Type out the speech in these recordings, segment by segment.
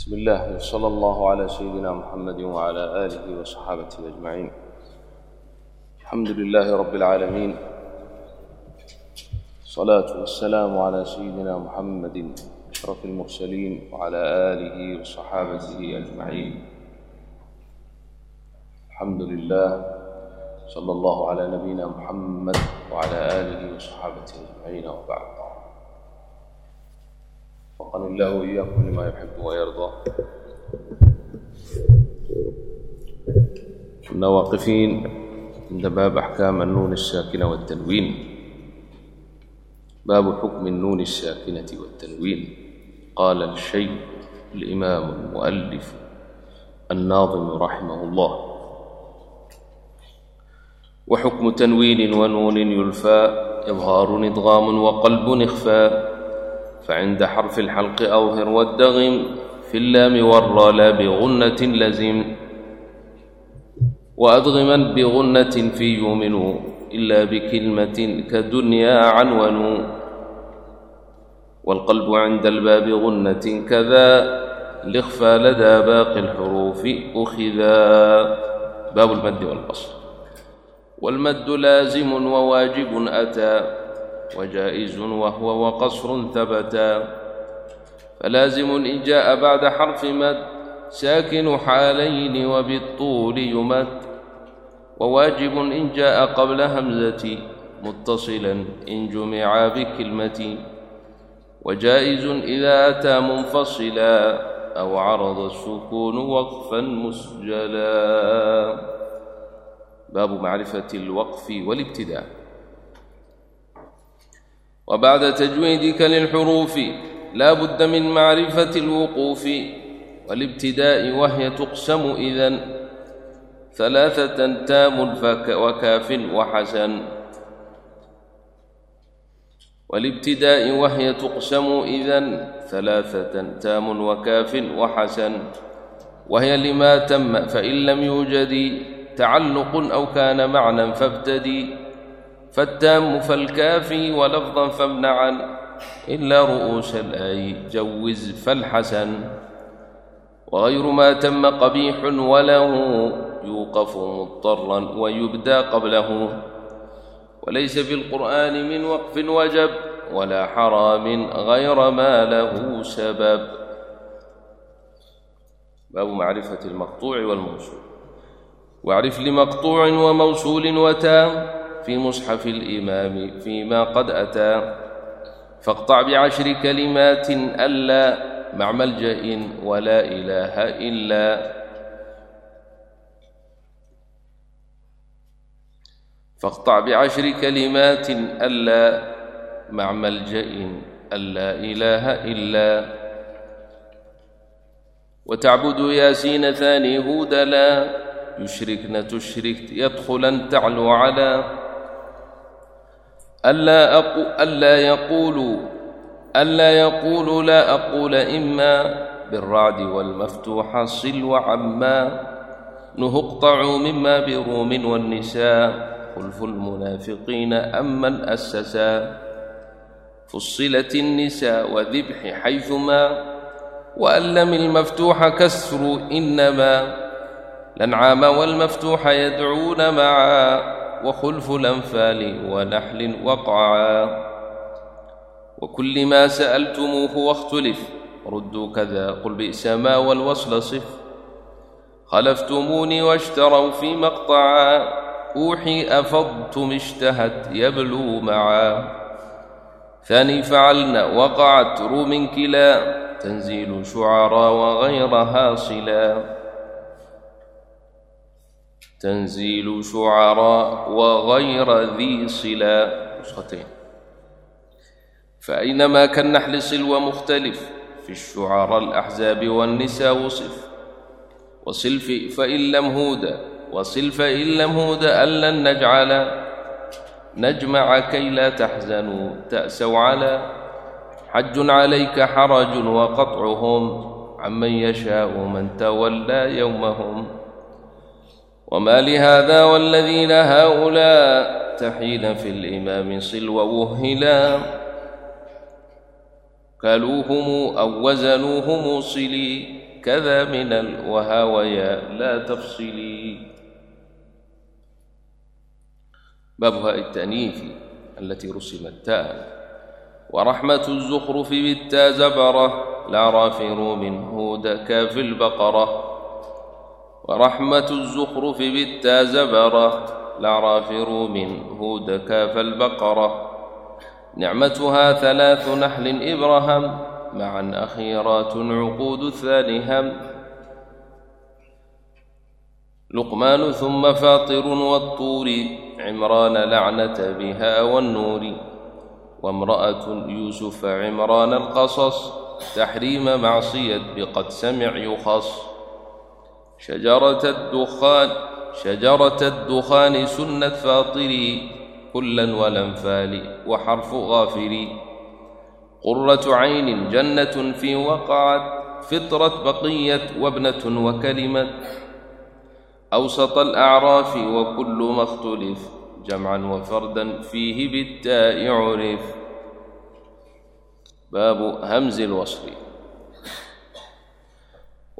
بسم الله وصلى الله على سيدنا محمد وعلى آله وصحابته أجمعين الحمد لله رب العالمين صلاة والسلام على سيدنا محمد أشرف المرسلين وعلى آله وصحابته أجمعين الحمد لله صلى الله على نبينا محمد وعلى آله وصحابته أجمعين وبعد وفقني الله وإياكم لما يحب ويرضى كنا واقفين عند باب أحكام النون الساكنة والتنوين باب حكم النون الساكنة والتنوين قال الشيء الإمام المؤلف الناظم رحمه الله وحكم تنوين ونون يلفى إظهار إضغام وقلب إخفاء فعند حرف الحلق أظهر والدغم في اللام والرى لا بغنة لزم وأدغما بغنة في يؤمن إلا بكلمة كدنيا عنون والقلب عند الباب غنة كذا لخفى لدى باقي الحروف أخذا باب المد والقصر والمد لازم وواجب أتى وجائز وهو وقصر ثبتا فلازم إن جاء بعد حرف مد ساكن حالين وبالطول يمد وواجب إن جاء قبل همزة متصلا إن جمع بكلمة وجائز إذا أتى منفصلا أو عرض السكون وقفا مسجلا باب معرفة الوقف والابتداء وبعد تجويدك للحروف لا بد من معرفة الوقوف والابتداء وهي تقسم اذا ثلاثة تام وكاف وحسن والابتداء وهي تقسم اذا ثلاثه تام وكاف وحسن وهي لما تم فإن لم يوجد تعلق أو كان معنى فابتدي فالتام فالكافي ولفظا فامنعا إلا رؤوس الآي جوز فالحسن وغير ما تم قبيح وله يوقف مضطرا ويبدى قبله وليس في القرآن من وقف وجب ولا حرام غير ما له سبب باب معرفة المقطوع والموصول واعرف لمقطوع وموصول وتام في مصحف الإمام فيما قد أتى فاقطع بعشر كلمات ألا مع ملجأ ولا إله إلا فاقطع بعشر كلمات ألا مع ملجأ ألا إله إلا وتعبد ياسين ثاني هودلا يشركن تشرك يدخلا تعلو على ألا, أقو ألا يقولوا ألا يقولوا لا أقول إما بالرعد والمفتوح صل وعما نهقطع مما بروم والنساء خلف المنافقين أما أسسا فصلت النساء وذبح حيثما وألم المفتوح كسر إنما لنعام والمفتوح يدعون معا وخلف الأنفال ونحل وقعا وكل ما سألتموه واختلف ردوا كذا قل بئس ما والوصل صف خلفتموني واشتروا في مقطعا أوحي أفضتم اشتهت يبلو معا ثاني فعلنا وقعت روم كلا تنزيل شعرا وغيرها صلا تنزيل شعراء وغير ذي صلا نسختين فأينما كالنحل صلوى مختلف في الشعراء الأحزاب والنساء وصف وصلف فإن لم هودا وصل فإن لم هودا ألا نجعل نجمع كي لا تحزنوا تأسوا على حج عليك حرج وقطعهم عمن يشاء من تولى يومهم وما لهذا والذين هؤلاء تحيدا في الإمام صل ووهلا كلوهم أو وزنوهم صلي كذا من الوهاويا لا تفصلي بابها التأنيف التي رسمت تاء ورحمة الزخرف بالتا زبرة لا رافر منه دكا في البقرة ورحمة الزخرف بالتا زبرة لا رافر منه دكا فالبقرة نعمتها ثلاث نحل إبراهام معا أخيرات عقود الثانهم لقمان ثم فاطر والطور عمران لعنة بها والنور وامرأة يوسف عمران القصص تحريم معصية بقد سمع يخص شجرة الدخان شجرة الدخان سنة فاطري كلا والأنفال وحرف غافري قرة عين جنة في وقعت فطرة بقية وابنة وكلمة أوسط الأعراف وكل ما اختلف جمعا وفردا فيه بالتاء عرف باب همز الوصف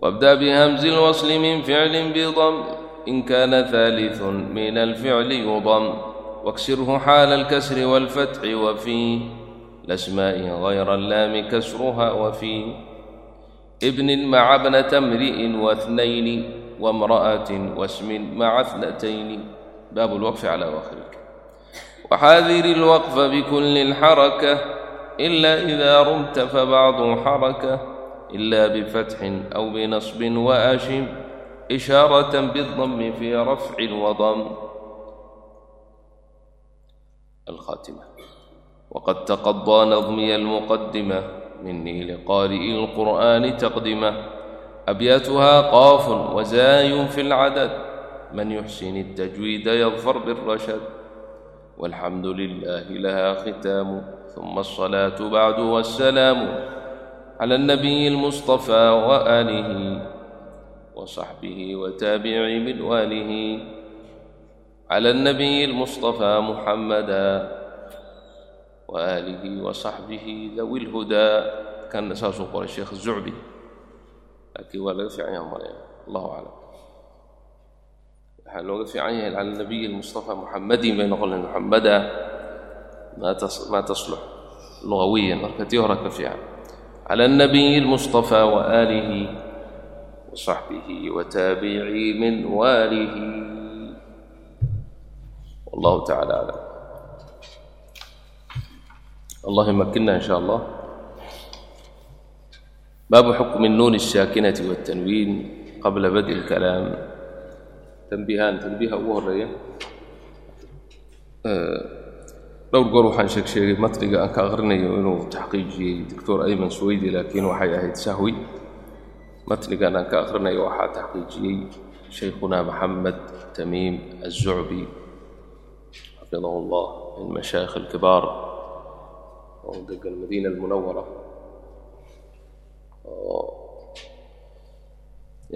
وابدأ بهمز الوصل من فعل بضم إن كان ثالث من الفعل يضم واكسره حال الكسر والفتح وفي الأسماء غير اللام كسرها وفي ابن مع ابنة امرئ واثنين وامرأة واسم مع اثنتين باب الوقف على آخره وحاذر الوقف بكل الحركة إلا إذا رمت فبعض حركة إلا بفتح أو بنصب وآشم إشارة بالضم في رفع وضم الخاتمة وقد تقضى نظمي المقدمة مني لقارئ القرآن تقدمة أبياتها قاف وزاي في العدد من يحسن التجويد يظفر بالرشد والحمد لله لها ختام ثم الصلاة بعد والسلام على النبي المصطفى وآله وصحبه وتابعي منواله على النبي المصطفى محمدا وآله وصحبه ذوي الهدى كان أساسه قول الشيخ الزعبي لكن ولا في عيان الله أعلم waxaa looga fiican yahay cala nabiyi mustafa muxamadin bay noqon lahay muxamada maa taslux lugawiyan marka tii على النبي المصطفى وآله وصحبه وتابعي من واله والله تعالى اعلم الله يمكننا إن شاء الله باب حكم النون الساكنه والتنوين قبل بدء الكلام تنبيهان تنبيه اول ريه أه dhowr goor waxaan sheegsheegay matniga aan ka aqrinayo inuu taxqiijiyey doctor ayman suweydi laakiin waxay ahayd sahwi. Matnigan aan ka aqrinayo waxaa taxqiijiyey shaykhuna maxamed tamiim aلzucbi xafidahu اllah min mashaayikh اlkibaar oo degan madiina اlmunawara oo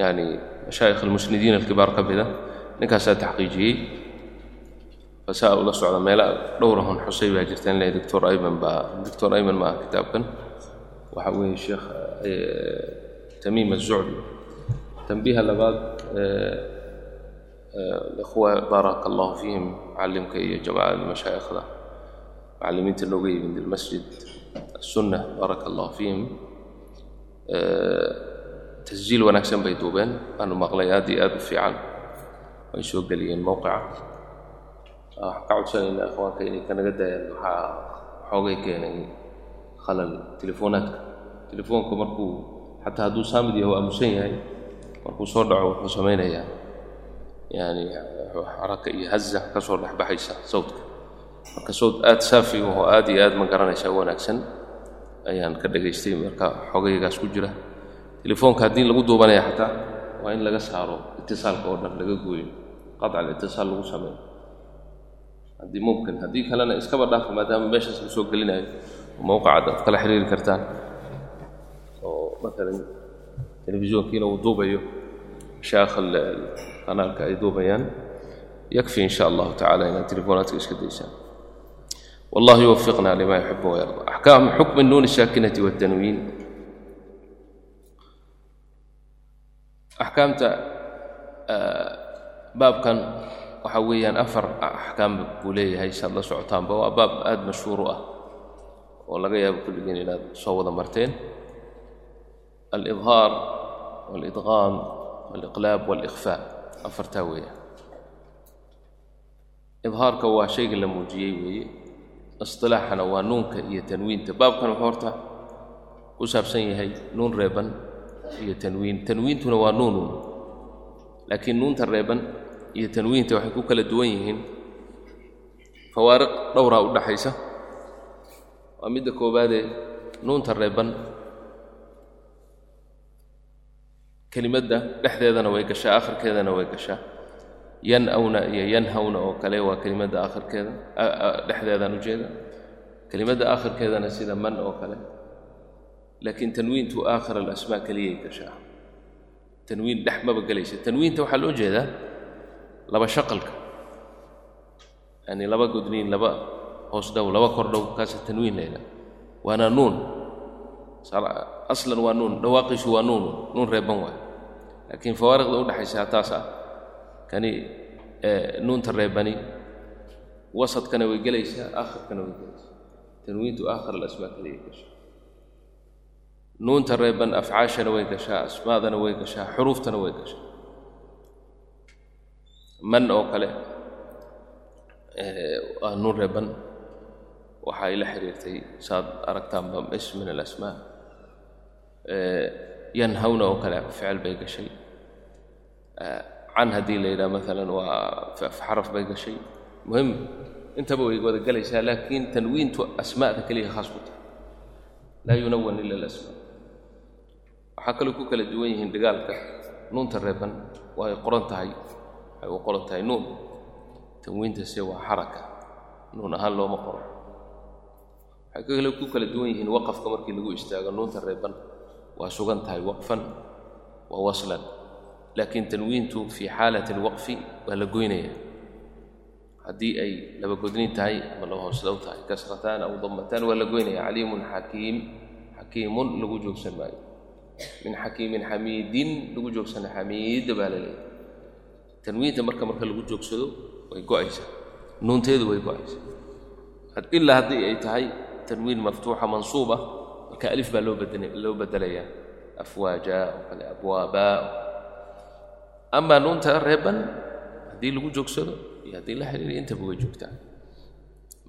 yani mashaayikh اlmusnidiin اlkibaar ka mida ninkaasaa taxqiijiyey fasaa ula socda meela dhowrahon xusay baa jirtaan leeyahay doctor ayman baa doctor ayman ma ah kitaabkan waxa weeye sheekh tamiim الzucbi tanbiiha labaad ikhwa baaraka allahu fiihim macallimka iyo jamaacada mashaayikhda macallimiinta nooga yimid almasjid الsunna baaraka allahu fiihim tasjiil wanaagsan bay duubeen waanu maqlay aad iyo aad u fiican ay soo geliyeen mowqica waxaan ka codsanaynaa akhwaanka inay kanaga daayaan waxaa xoogay keenay khalal telefoonaadka telefoonka markuu xataa hadduu saamid yahay aamusan yahay markuu soo dhaco wuxuu samaynayaa yani xaraka iyo haza ka soo dhexbaxaysa sawdka. Marka sawd aad saafi oo aad iyo aad ma garanaysa wanaagsan. Ayaan ka dhagaystay marka xoogaygaas ku jira. Telefoonka haddii lagu duubanaya xataa waa in laga saaro itisaalka oo dhan laga gooyo. Qaطca alitisaal lagu sameeyo haddii mumkin haddii kalena iskaba dhaafa maadaama meeshaas la soo gelinayo mowqacad aad kala xiriiri kartaan oo maalan telefisyoonkiina uu duubayo mashaakh qanaalka ay duubayaan yakfi in sha allahu tacala inaad telefonaadka iska daysaan والله يوفقنا لما يحب ويرضى أحكام حكم النون الساكنة والتنوين axkaamta baabkan waxaa weeyaan afar axkaam buu leeyahay saad la socotaanba. Waa baab aada mashhuur u ah oo laga yaabo kulligeen inaad soo wada marteen. Alidhaar waalidqaam waaliqlaab waalikhfaa afartaa weeyaan idhaarka waa shayga la muujiyey weeye. Istilaaxana waa nuunka iyo tanwiinta. Baabkan wuxuu horta ku saabsan yahay nuun reeban iyo tanwiin. Tanwiintuna waa nuunun laakiin nuunta reeban iyo tanwiinta waxay ku kala duwan yihiin. Fawaariq dhowraa u dhaxaysa. Waa midda koowaadee nuunta reeban. Kelimadda dhexdeedana way gashaa akhirkeedana way gashaa. Yan-awna iyo yanhawna oo kale waa kelimadda akhirkeeda dhexdeedaan ujeeda kelimadda akhirkeedana sida man oo kale. Laakiin tanwiintu aakhir alasmaa keliyay gashaa. Tanwiin dhex maba gelaysa tanwiinta waxaa loo jeedaa laba shaqalka yani laba gudniin laba hoos dhow laba kor dhow kaasa tanwiin layla waana nuun. Aslan waa nuun dhawaaqiisu waa nuun nuun reeban waay. Laakiin fawaariqda udhexaysa taas ah. Kani nuunta reebani wasadkana way gelaysaa aakhirkana way gelaysaa tanwiintu aakhir alasmaa keliyay gashaa nuunta reeban afcaashana way gashaa asmaadana way gashaa xuruuftana way gashaa man oo kale waa nuun reeban waxa ay la saad aragtaanba is min alasmaa yanhawna oo kale ficil bay gashay. Can haddii la yidhaha maalan waa xaraf bay gashay. Muhim intaba way wada gelaysaa laakiin tanwiintu asmaada keliya khaas ku tahay. Laa yunawan ila alasmaa waxaa kaloo ku kala duwan yihiin dhigaalka nuunta reeban waa ay qoran tahay waxay u qoran tahay nuun. Tanwiintase waa xaraka. Nuun ahaan looma qoro. Waxay kale ku kala duwan yihiin waqafka markii lagu istaago nuunta reeban. Waa sugan tahay waqfan wa waslan. Laakiin tanwiintu fii xaalati alwaqfi waa la goynaya. Haddii ay laba godnin tahay ama laba hoosdow tahay kasrataan aw damataan waa la goynaya. Caliimun xakiim xakiimun lagu joogsan maayo. Min xakiimin xamiidin lagu joogsana xamiida baa la leeyahay tanwiinta marka marka lagu joogsado way go'aysaa. Nuunteedu way go'aysaa. Ilaa haddii ay tahay tanwiin maftuuxa mansuuba marka alif baa loo bedelayaa afwaaja oo kale abwaaba. Amaa nuunta reeban haddii lagu joogsado iyo haddii la xiriiriyo intaba way joogtaa.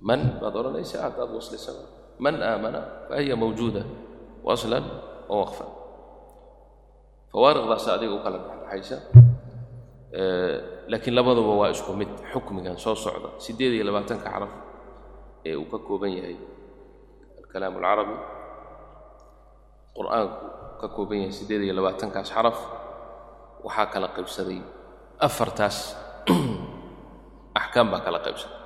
Man baad odhanaysaa haddaad waslisaba man aamana fa mawjuuda. Waslan wa waqfan fawaariqdaas adiga u kala dhexdhexaysa laakiin labaduba waa isku mid xukmigan soo socda. Siddeed iyo labaatanka xaraf ee uu ka kooban yahay alkalaam alcarabi qur'aanku ka kooban yahay siddeed iyo labaatankaas xaraf waxaa kala qaybsaday afartaas axkaam baa kala qaybsaday.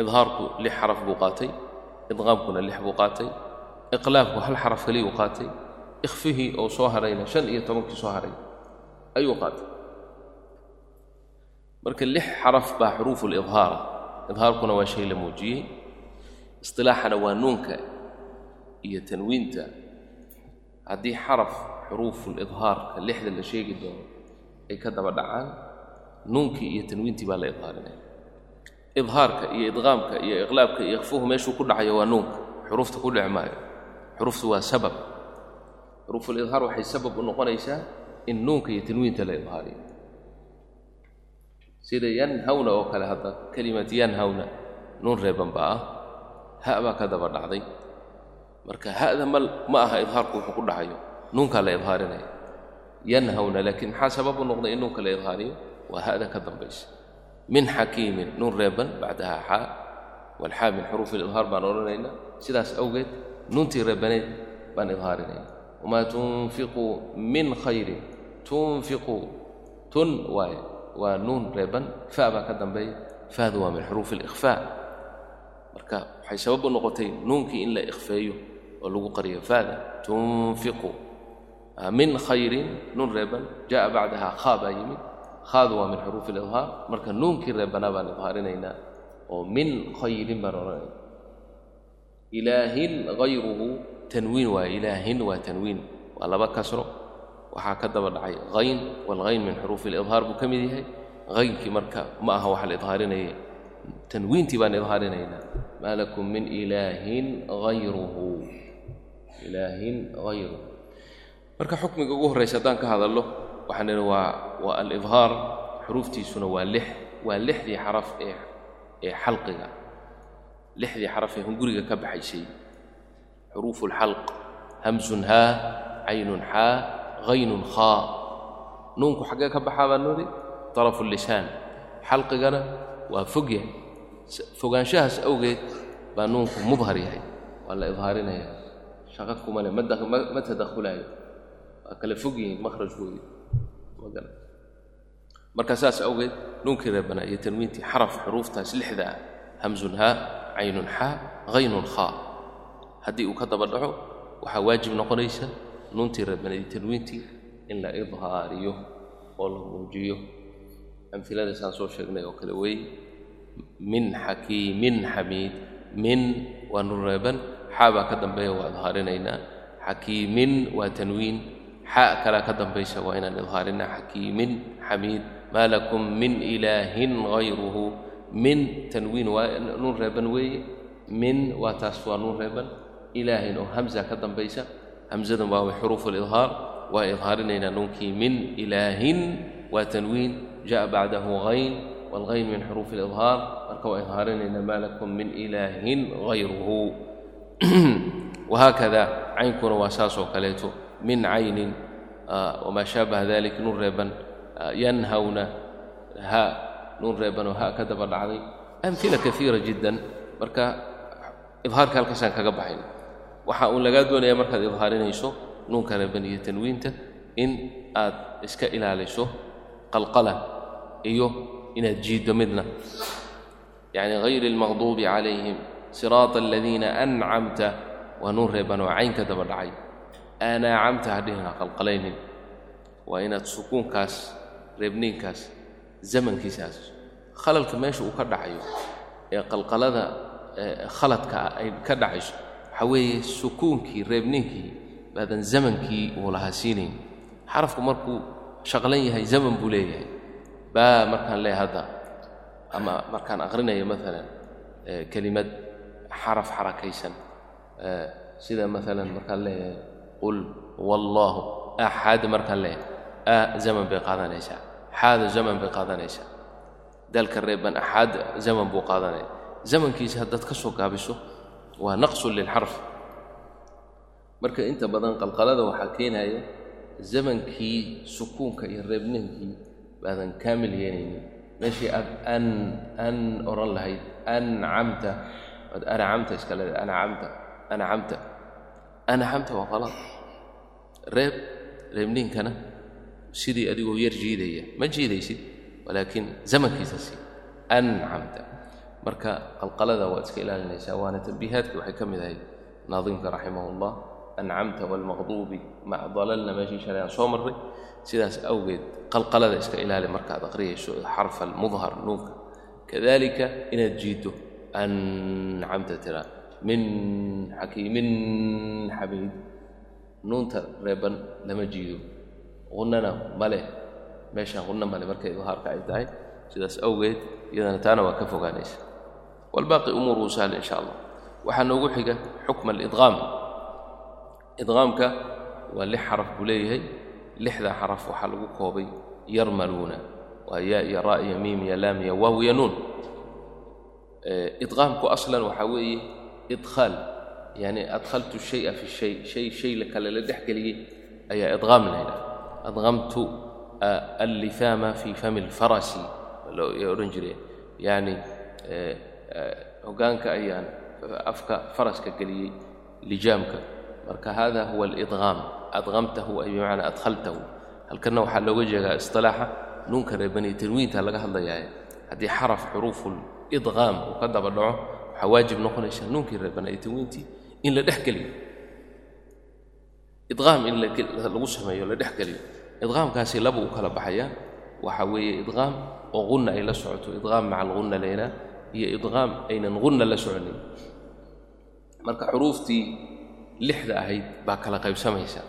Idhaarku lix xaraf buu qaatay idqaamkuna lix buu qaatay iqlaabku hal xaraf keliyuu qaatay ikhfihii oo soo harayna shan iyo tobankii soo haray ayuu qaatay marka lix xaraf baa xuruufu lidhaara idhaarkuna waa shay la muujiyey. Istilaaxana waa nuunka iyo tanwiinta. Haddii xaraf xuruufulidhaarka lixda la sheegi doono ay ka daba dhacaan nuunkii iyo tanwiintii baa la idhaarinaya. Idhaarka iyo idqaamka iyo iqlaabka iyo ikhfuhu meeshuu ku dhacayo waa nuunka xuruufta ku dhici maayo. Xuruuftu waa sabab. Xuruufulidhaar waxay sabab u noqonaysaa in nuunka iyo tanwiinta la idhaariyo sida yanhawna oo kale hadda kelimat yanhawna nuun reeban baa ah. Ha baa ka daba dhacday. Marka ha'da ma aha idhaarku wuxuu ku dhacayo. Nuunkaa la idhaarinaya yanhawna laakiin maxaa sabab u noqday in nuunka la idhaariyo? Waa ha'da ka dambaysa. Min xakiimin nuun reeban bacdaha xaa walxaa min xuruufi lidhaar baan odhanaynaa. Sidaas awgeed nuuntii reebaneed baan idhaarinayna. Wamaa tunfiquu min khayrin. Tunfiquu tun waaye waa nuun reeban fa ka dambeeya faadu waa min xuruufi alikhfaa marka waxay sabab u noqotay nuunkii in la ikhfeeyo oo lagu qariyo faada. Tunfiqu min khayrin nuun reeban ja'a bacdaha khaa baa yimid. Khaadu waa min xuruufi lidhaar marka nuunkii reebanaa baan idhaarinaynaa oo min khayrin baan odhanayna ilaahin hayruhu tanwiin waa ilaahin waa tanwiin. Waa laba kasro waxaa ka daba dhacay hayn walhayn min xuruufi lidhaar buu ka mid yahay. Haynkii marka ma aha waxa la idhaarinaya tanwiintii baan idhaarinaynaa. Maa lakum min ilaahin hayruhu ilaahin hayruhu marka xukmiga ugu horraysa haddaan ka hadallo waxaan idhi waa waa alidhaar xuruuftiisuna waa lix waa lixdii xaraf ee ee xalqiga. Lixdii xaraf ee hunguriga ka baxaysay. Xuruufu lxalq hamsun haa caynun xaa haynun khaa nuunku xaggee ka baxaa baa nuri طarafu lisaan xalqigana waa fog yahay fogaanshahaas awgeed baa nuunku mudhar yahay waa la idhaarinaya shaqo kuma le ma tadakhulaayo waa kala fog yihiin makhrajkoodii marka saas awgeed nuunkii reebanaa iyo tanwiintii xaraf xuruuftaas lixda ah hamsun haa caynun xaa haynun khaa haddii uu ka daba dhaco waxaa waajib noqonaysa nuuntii reebanaa iyo tanwiintii in la idhaariyo oo la muujiyo. Amilada saan soo sheegnay oo kale weeye min xakiimin xamiid min waa nun reeban xaa baa ka dambeeya waa idhaarinaynaa xakiimin waa tanwiin xaa kalaa ka dambaysa waa inaan idhaarinaa xakiimin xamiid maa lakum min ilaahin hayruhu min tanwiin waa nun reeban weeye min waa taas waa nun reeban ilaahin oo hamza ka dambaysa hamzadan waa xuruufu lidhaar waa idhaarinaynaa nuunkii min ilaahin waa tanwiin jaءa bacdahu hayn wاlhayn min xuruuf اlidhaar marka waa idhaarinayna maa lakum min ilaahin hayruhu wahaakada caynkuna waa saas oo kaleeto min caynin wamaa shaabaha dalik nun reeban yanhawna ha nun reeban oo ha ka daba dhacday amila kaiira jiddan marka idhaarka halkaasaan kaga baxayn waxa uun lagaa doonaya markaad idhaarinayso nuunka reeban iyo tanwiinta in aad iska ilaaliso qalqala iyo inaad jiiddo midna. Yacni hayri اlmaqduubi calayhim siraata aladiina ancamta waa nuun reeban oo cayn ka daba dhacay. Anaacamta hadhihin ha qalqalaynin waa inaad sukuunkaas reebniinkaas zamankiisaas khalalka meesha uu ka dhacayo ee qalqalada khaladka ay ka dhacayso waxaa weeye sukuunkii reebniinkii baadan zamankii uu lahaa siinayn. Xarafku markuu shaqlan yahay zaman buu leeyahay. Baa markaan leeyahay hadda ama markaan aqrinayo maalan kelimad xaraf xarakaysan sida maalan markaan leeyahay qul wallaahu axad markaan leeyahay. A zaman bay qaadanaysaa. Xaada zaman bay qaadanaysaa. Dalka reeban axad zaman buu qaadanaya zamankiisa haddaad ka soo gaabiso waa naqsun lilxarf marka inta badan qalqalada waxaa keenaya zamankii sukuunka iyo reebninkii baadan kaamil yeelaynin meeshii aad an an odhan lahayd ancamta waad anacamta iska leedahay anacamta anacamta anacamta waa qalad. Reeb reebniinkana sidii adigoo yar jiidaya. Ma jiidaysid walaakiin zamankiisa si. Ancamta marka qalqalada waad iska ilaalinaysaa waana tambiihaadkii waxay ka mid ahayd naadimka raximah اllah ancamta wاlmaqduubi mac dalalna meeshii shalay soo marray sidaas awgeed qalqalada iska ilaali markaad aqriyayso xarfa almudhar nuunka kadalika inaad jiiddo ancamta tiraa min xakiimin xamiid nuunta reeban lama jiido. Hunnana male meeshaan hunna male markay idhaarka ay tahay sidaas awgeed iyadana taana waa ka fogaanaysa wاlbaaqi umuuruhu sahla in sha allah waxaa noogu xiga xukma alidqaam idqaamka waa lix xaraf buu leeyahay lixdaa xaraf waxaa lagu koobay yarmaluuna waa yaa iyo ra iyo miim iyo laam iyo waaw iyo nuun idqaamku aslan waxaa weeye idkhaal yani adkhaltu shaya fi shay shay shay kale la dhex geliyey ayaa idqaam la yidhaha adqamtu allifaama fi fami lfarasi ay odhan jireen yani hoggaanka ayaan afka faraska geliyey lijaamka. Marka hada huwa alidqaam adqamtahu ay bimacnaa adkhaltahu. Halkanna waxaa looga jeedaa isilaaxa nuunka reebani tanwiinta laga hadlayaaye haddii xaraf xuruufu lidqaam uu ka daba dhaco waxaa waajib noqonaysa nuunkii reebana iyo tanwiintii in la dhex geliyo. Idqaam in lagu sameeyo la dhex geliyo. Idqaamkaasi laba u kala baxayaa. Waxaa weeye idqaam oo gunna ay la socoto. Idqaam maca algunna laynaa iyo idqaam aynan gunna la soconin. Marka xuruuftii lixda ahayd baa kala qaybsamaysa.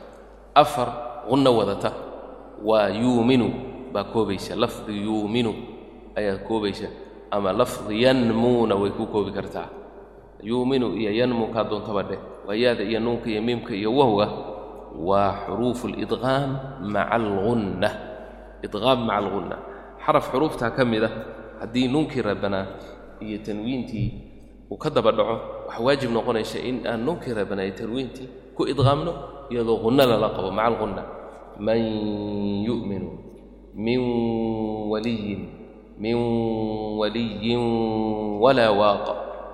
Afar qunno wadata. Waa yuuminu baa koobaysa. Lafdi yuuminu ayaad koobaysa. Ama lafdi yanmuuna way ku koobi kartaa. Yuuminu iyo yanmu kaa doontaba dheh. Waa yaada iyo nuunka iyo miimka iyo wahwa waa xuruufu lidqaam maca algunna idqaam maca algunna xaraf xuruuftaa ka mid a haddii nuunkii reebanaa iyo tanwiintii uu ka daba dhaco waxaa waajib noqonaysa in aan nuunkii reebanaa iyo tanwiintii ku idqaamno iyadoo qunno lala qabo maca algunna man yu'minu min waliyin min waliyin walaa waaqa.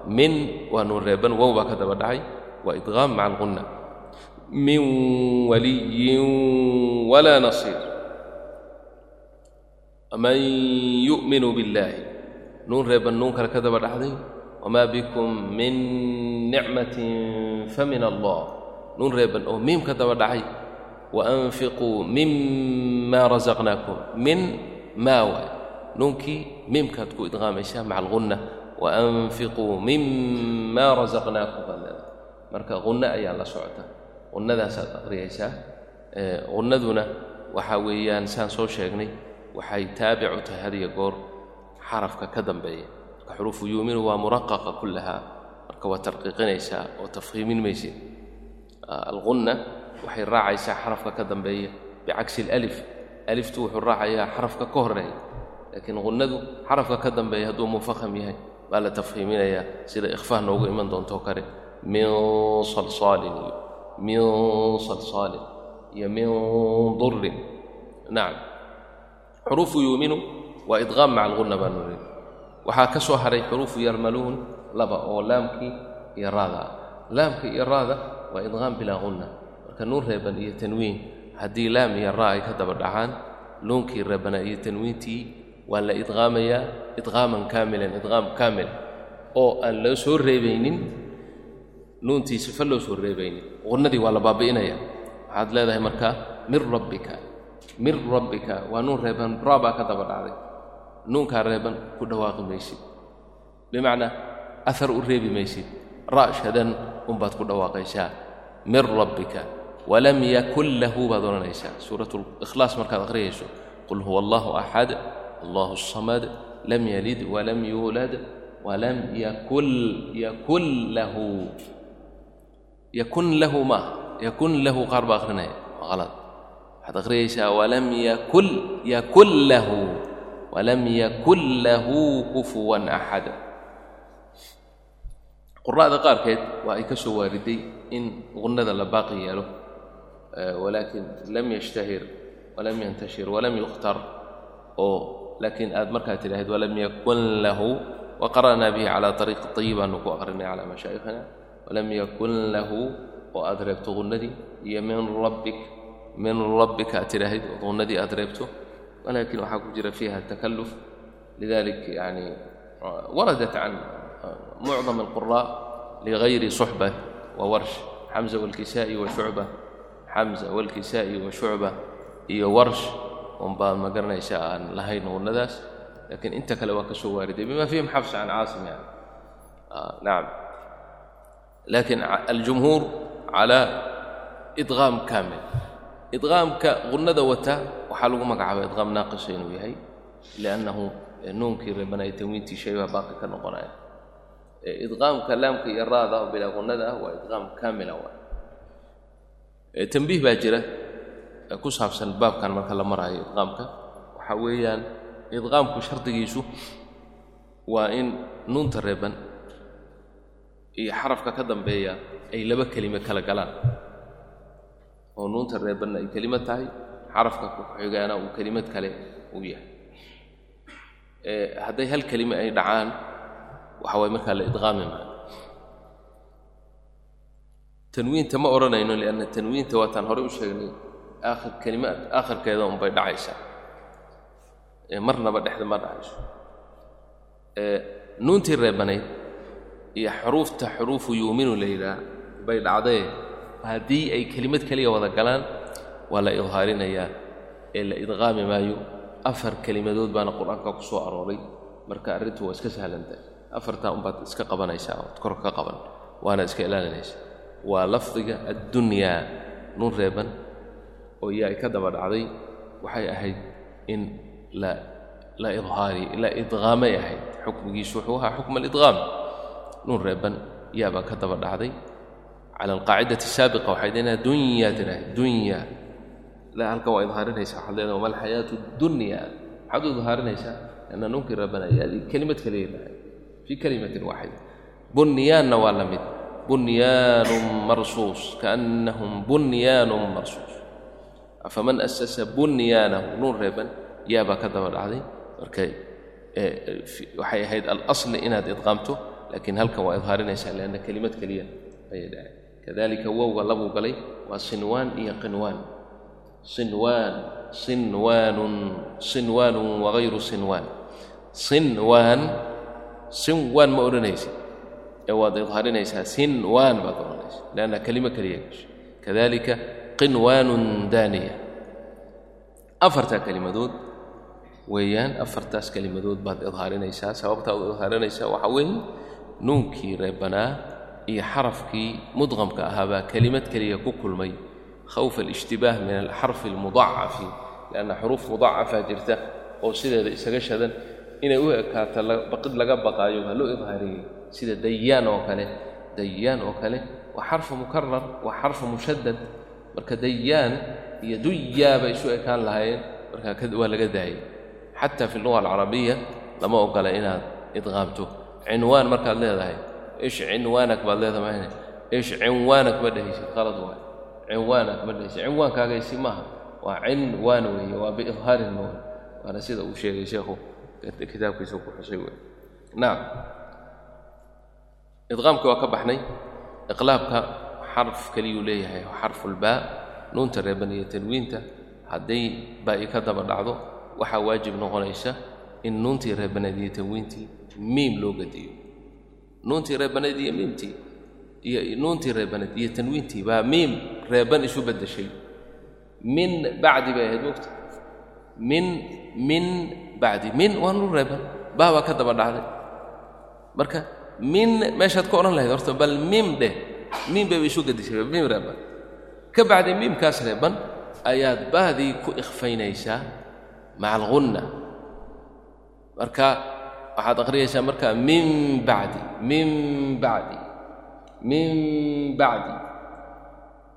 Min waa nuun reeban wow baa ka daba dhacay waa idqaam maca algunna min waliyin walaa nasiir. Man yu'minu billaahi nuun reeban nuun kale ka daba dhacday wamaa bikum min nicmatin fa min allah. Nuun reeban oo miim ka daba dhacay waanfiquu mima rasaqnaakum min maa waay. Nuunkii miimkaad ku idqaamaysaa maca algunna waanfiquu mima rasaqnaakum baad leedahay marka qunno ayaa la socota. Qunnadaasaad aqriyaysaa qunnaduna waxaa weeyaan saan soo sheegnay waxay taabicu tahay hadiyo goor xarafka ka dambeeya. Marka xuruufu yuuminu waa muraqaqa kullahaa marka waa tarqiiqinaysaa oo tafhiimin maysid alqunna waxay raacaysaa xarafka ka dambeeya bicagsi alif aliftu wuxuu raacayaa xarafka ka horreeya laakiin qunnadu xarafka ka dambeeya hadduu mufaham yahay baa la tafhiiminayaa sida ikhfaah noogu iman doontoo kale min salsaalin iyo min salsaalin iyo min durin nacam xuruufu yuuminu waa idqaam maca algunna baanu niri waxaa ka soo haray xuruufu yarmaluun laba oo laamkii iyo raada. Laamka iyo raada waa idqaam bilaa gunna marka nuun reeban iyo tanwiin haddii laam iyo raa ay ka daba dhacaan nuunkii reebanaa iyo tanwiintii waa la idqaamayaa idqaaman kaamilan idqaam kaamil. Oo aan loo soo reebaynin nuuntii sifa loo soo reebaynin. Qunnadii waa la baabi'inaya. Waxaad leedahay markaa min rabbika min rabbika. Waa nuun reeban raa baa ka daba dhacday nuunkaa reeban ku dhawaaqi maysid. Bimacnaa ahar u reebi maysid. Ra' shadan unbaad ku dhawaaqaysaa. Min rabbika walam yakun lahu baad odhanaysaa suurat likhlaas markaad akhriyayso qul huwa allahu axad allahu samad lam yalid walam yuulad walam yakun lahu. Yakun lahu ma? Yakun lahu qaar baa akhrinaya. Waa qalad waxaad akhriyaysaa walam yakun yakun lahu walam yakun lahu kufuwan axad qura'da qaarkeed waa ay ka soo waariday in qunnada la baaqi yeelo walaakin lam yashtahir walam yantashir walam yukhtar oo laakiin aad markaa tidhaahid walam yakun lahu waqara'naa bihi calaa ariiqi طayib aanu ku aqrinay calaa mashaa'ikhina walam yakun lahu oo aad reebto qunnadii iyo min rabbik min rabbika aad tidhaahid oo qunnadii aad reebto walaakin waxaa ku jira lidalik yani waradat can mucdam alquraء ligayri suxba wa warsh xamza walkisaa'i wa shucba xamza walkisaa'i wa iyo warsh unbaa ma garanaysa aan lahayn qunnadaas lakiin inta kale waa ka waariday bima fihim xabs can caasim yani nacam laakiin aljumhuur calaa idqaam kaamil idqaamka qunnada wata waxaa lagu magacaaba idqaam naaqisa inuu yahay liannahu nuunkii reebanaya tanwiintii shay baa baaqi ka noqonaya. Idqaamka laamka iyo raada oo bilaa qunnada ah waa idqaam kaamila waa tambiih baa jira ku saabsan baabkan marka la maraayo idqaamka waxaa weeyaan idqaamku shardigiisu waa in nuunta reeban iyo xarafka ka dambeeya ay laba kelime kala galaan oo nuunta reebanna ay kelimad tahay xarafka ku-xigaana uu kelimad kale uu yahay. Hadday hal kelime ay dhacaan waxa waay markaa la idqaami maayo tanwiinta ma odhanayno lianna tanwiinta waataan horey u sheegnay aakhir kelimaad aakhirkeeda unbay dhacaysaa. Marnaba dhexda ma dhacayso. Nuuntii reebanayd iyo xuruufta xuruufu yuuminu la yidhaah bay dhacdee haddii ay kelimad keliya wada galaan waa la idhaarinayaa ee la idqaami maayo. Afar kelimadood baana qur'aanka ku soo arooray. Marka arrintu waa iska sahlantahay afartaa unbaad iska qabanaysaa ood kor ka qaban waana iska ilaalinaysa. Waa lafdiga addunyaa nuun reeban oo yaa ka daba dhacday waxay ahayd in la la idhaari la idqaamay ahayd. Xukmigiisu wuxuu ahaa xukm alidqaam. Nuun reeban yaabaa ka daba dhacday cala alqaacidati asaabiqa waxay deenaa dunya tirahay dunya la halkan waa idhaarinaysaa waxaad leedahay wama alxayaatu dunya maxaad u idhaarinaysaa lanna nuunkii reeban ayaadii kelimad kaliya lahay fii kalimatin waaxida bunyaanna waa la mid bunyaanun marsuus kaannahum bunyaanun marsuus afaman asasa bunyaanahu nuun reeban yaabaa ka daba dhacday marka waxay ahayd alasli inaad idqaamto laakiin halkan waa idhaarinaysaa leanna kelimad keliya ayay dhahay kadalika wowga labuu galay waa sinwaan iyo qinwaan sinwaan sinwaanun sinwaanun wagayru sinwaan sinwaan sinwaan ma odhanaysid ee waad idhaarinaysaa sinwaan baad odhanaysa. Leanna kelimo keliya gasho kadalika qinwaanun daaniya. Afartaa kelimadood weeyaan afartaas kelimadood baad idhaarinaysaa sababtaa idhaarinaysaa waxaa weeye nuunkii reebanaa iyo xarafkii mudqamka ahaabaa kelimad keliya ku kulmay khawfa alishtibaah min alxarfi almudacafi lianna xuruuf mudacafaa jirta oo sideeda isaga shadan inay u ekaato baqid laga baqaayo waa loo idhaariyey sida dayaan oo kale. Dayaan oo kale waa xarfu mukarar waa xarfu mushadad marka dayaan iyo duyaa bay isu ekaan lahaayeen marka waa laga daayay xataa fi luga alcarabiya lama ogola inaad idqaamto cinwaan markaad leedahay ish cinwaanak baad leedahay ish cinwaanak ma dhehaysid qalad waay. Cinwaanak ma dhehaysid cinwaankaagaysi maaha. Waa cinwaan weeye waa biidhaarin ma waana sida uu sheegay sheekhu. Kitaabkiisa ku xusay wey nacam idqaamkii waa ka baxnay. Iqlaabka xarf keliyuu leeyahay xarfulbaa nuunta reeban iyo tanwiinta hadday baa'i ka daba dhacdo waxaa waajib noqonaysa in nuuntii reebanayd iyo tanwiintii miim loo gadiyo nuuntii reebanayd iyo miimtii iyo nuuntii reebanayd iyo tanwiintii baa miim reeban isu beddeshay. Min bacdi bay ahayd mogta min min bacdi. Min waa nuun reeban. Baa baa ka daba dhacday. Marka min meeshaad ka odhan lahayd horta bal miim dheh miim bayba isu gedishay miim reeban. Ka bacdi miimkaas reeban ayaad bahdii ku ikhfaynaysaa maca alghunna marka waxaad akhriyaysaa markaa min bacdi min bacdi min bacdi.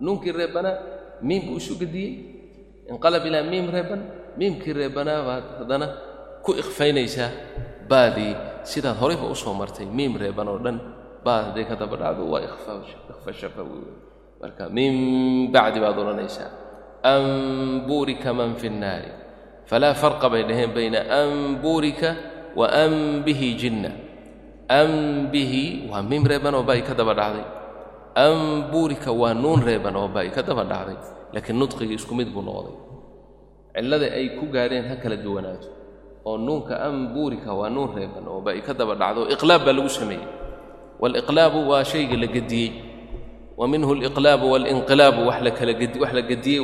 Nuunkii reebanaa miim buu isu gediyey inqalab ilaa miim reeban miimkii reebanaa baad haddana ku ikhfaynaysaa baadii sidaad horayba u soo martay miim reeban oo dhan baad hadday ka daba dhacdo waa ikhfa shafawi marka min bacdi baad odhanaysaa. An buurika man fi nnaari. Falaa farqa bay dhaheen bayna an buurika wa an bihi jinna. An bihi waa miim reeban oo baa ka daba dhacday. An buurika waa nuun reeban oo baa ka daba dhacday. Laakiin nudqigii isku mid buu noqday. Cillada ay ku gaadheen ha kala duwanaato. Oo nuunka an buurika waa nuun reeban oo baa ka daba dhacdo. Iqlaab baa lagu sameeyey. Waaliqlaabu waa shayga la gediyey wa minhu aliqlaabu la gediyey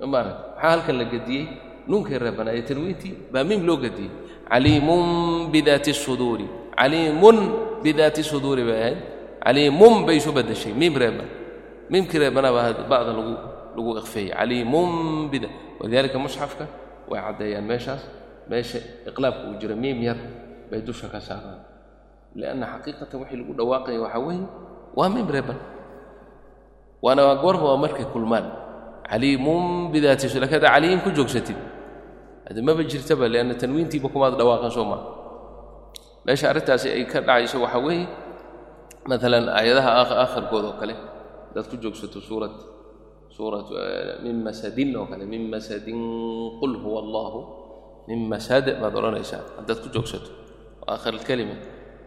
maxaa halkan la gediyey nuunkii reebanaa ee baa miim loo gediyey caliimun bidaati suduuri caliimun bidaati suduuri bay ahayd caliimun bay isu beddeshay miim reeban. Miimkii reebanaa baa ba'da lagu lagu ikhfeeyey caliimun bida walidaalika musxafka way caddeeyaan meeshaas. Meesha iqlaabka uu jiro miim yar bay dusha ka saaraan. Lianna xaqiiqatan wixii lagu dhawaaqaya waxaa weeye waa miim reeban. Waana waa goorma waa markay kulmaan. Caliimun bidaati laakiin haddaa caliim ku joogsatid hade maba jirtaba lianna tanwiintiiba kumaad dhawaaqan soo maa meesha arrintaasi ay ka dhacayso waxaa weeye maalan aayadaha aakhirkooda oo kale haddaad ku joogsato suurad suurat min masadin oo kale min masadin qul huwa allahu min masad baad odhanaysaa haddaad ku joogsato aakhir alkelima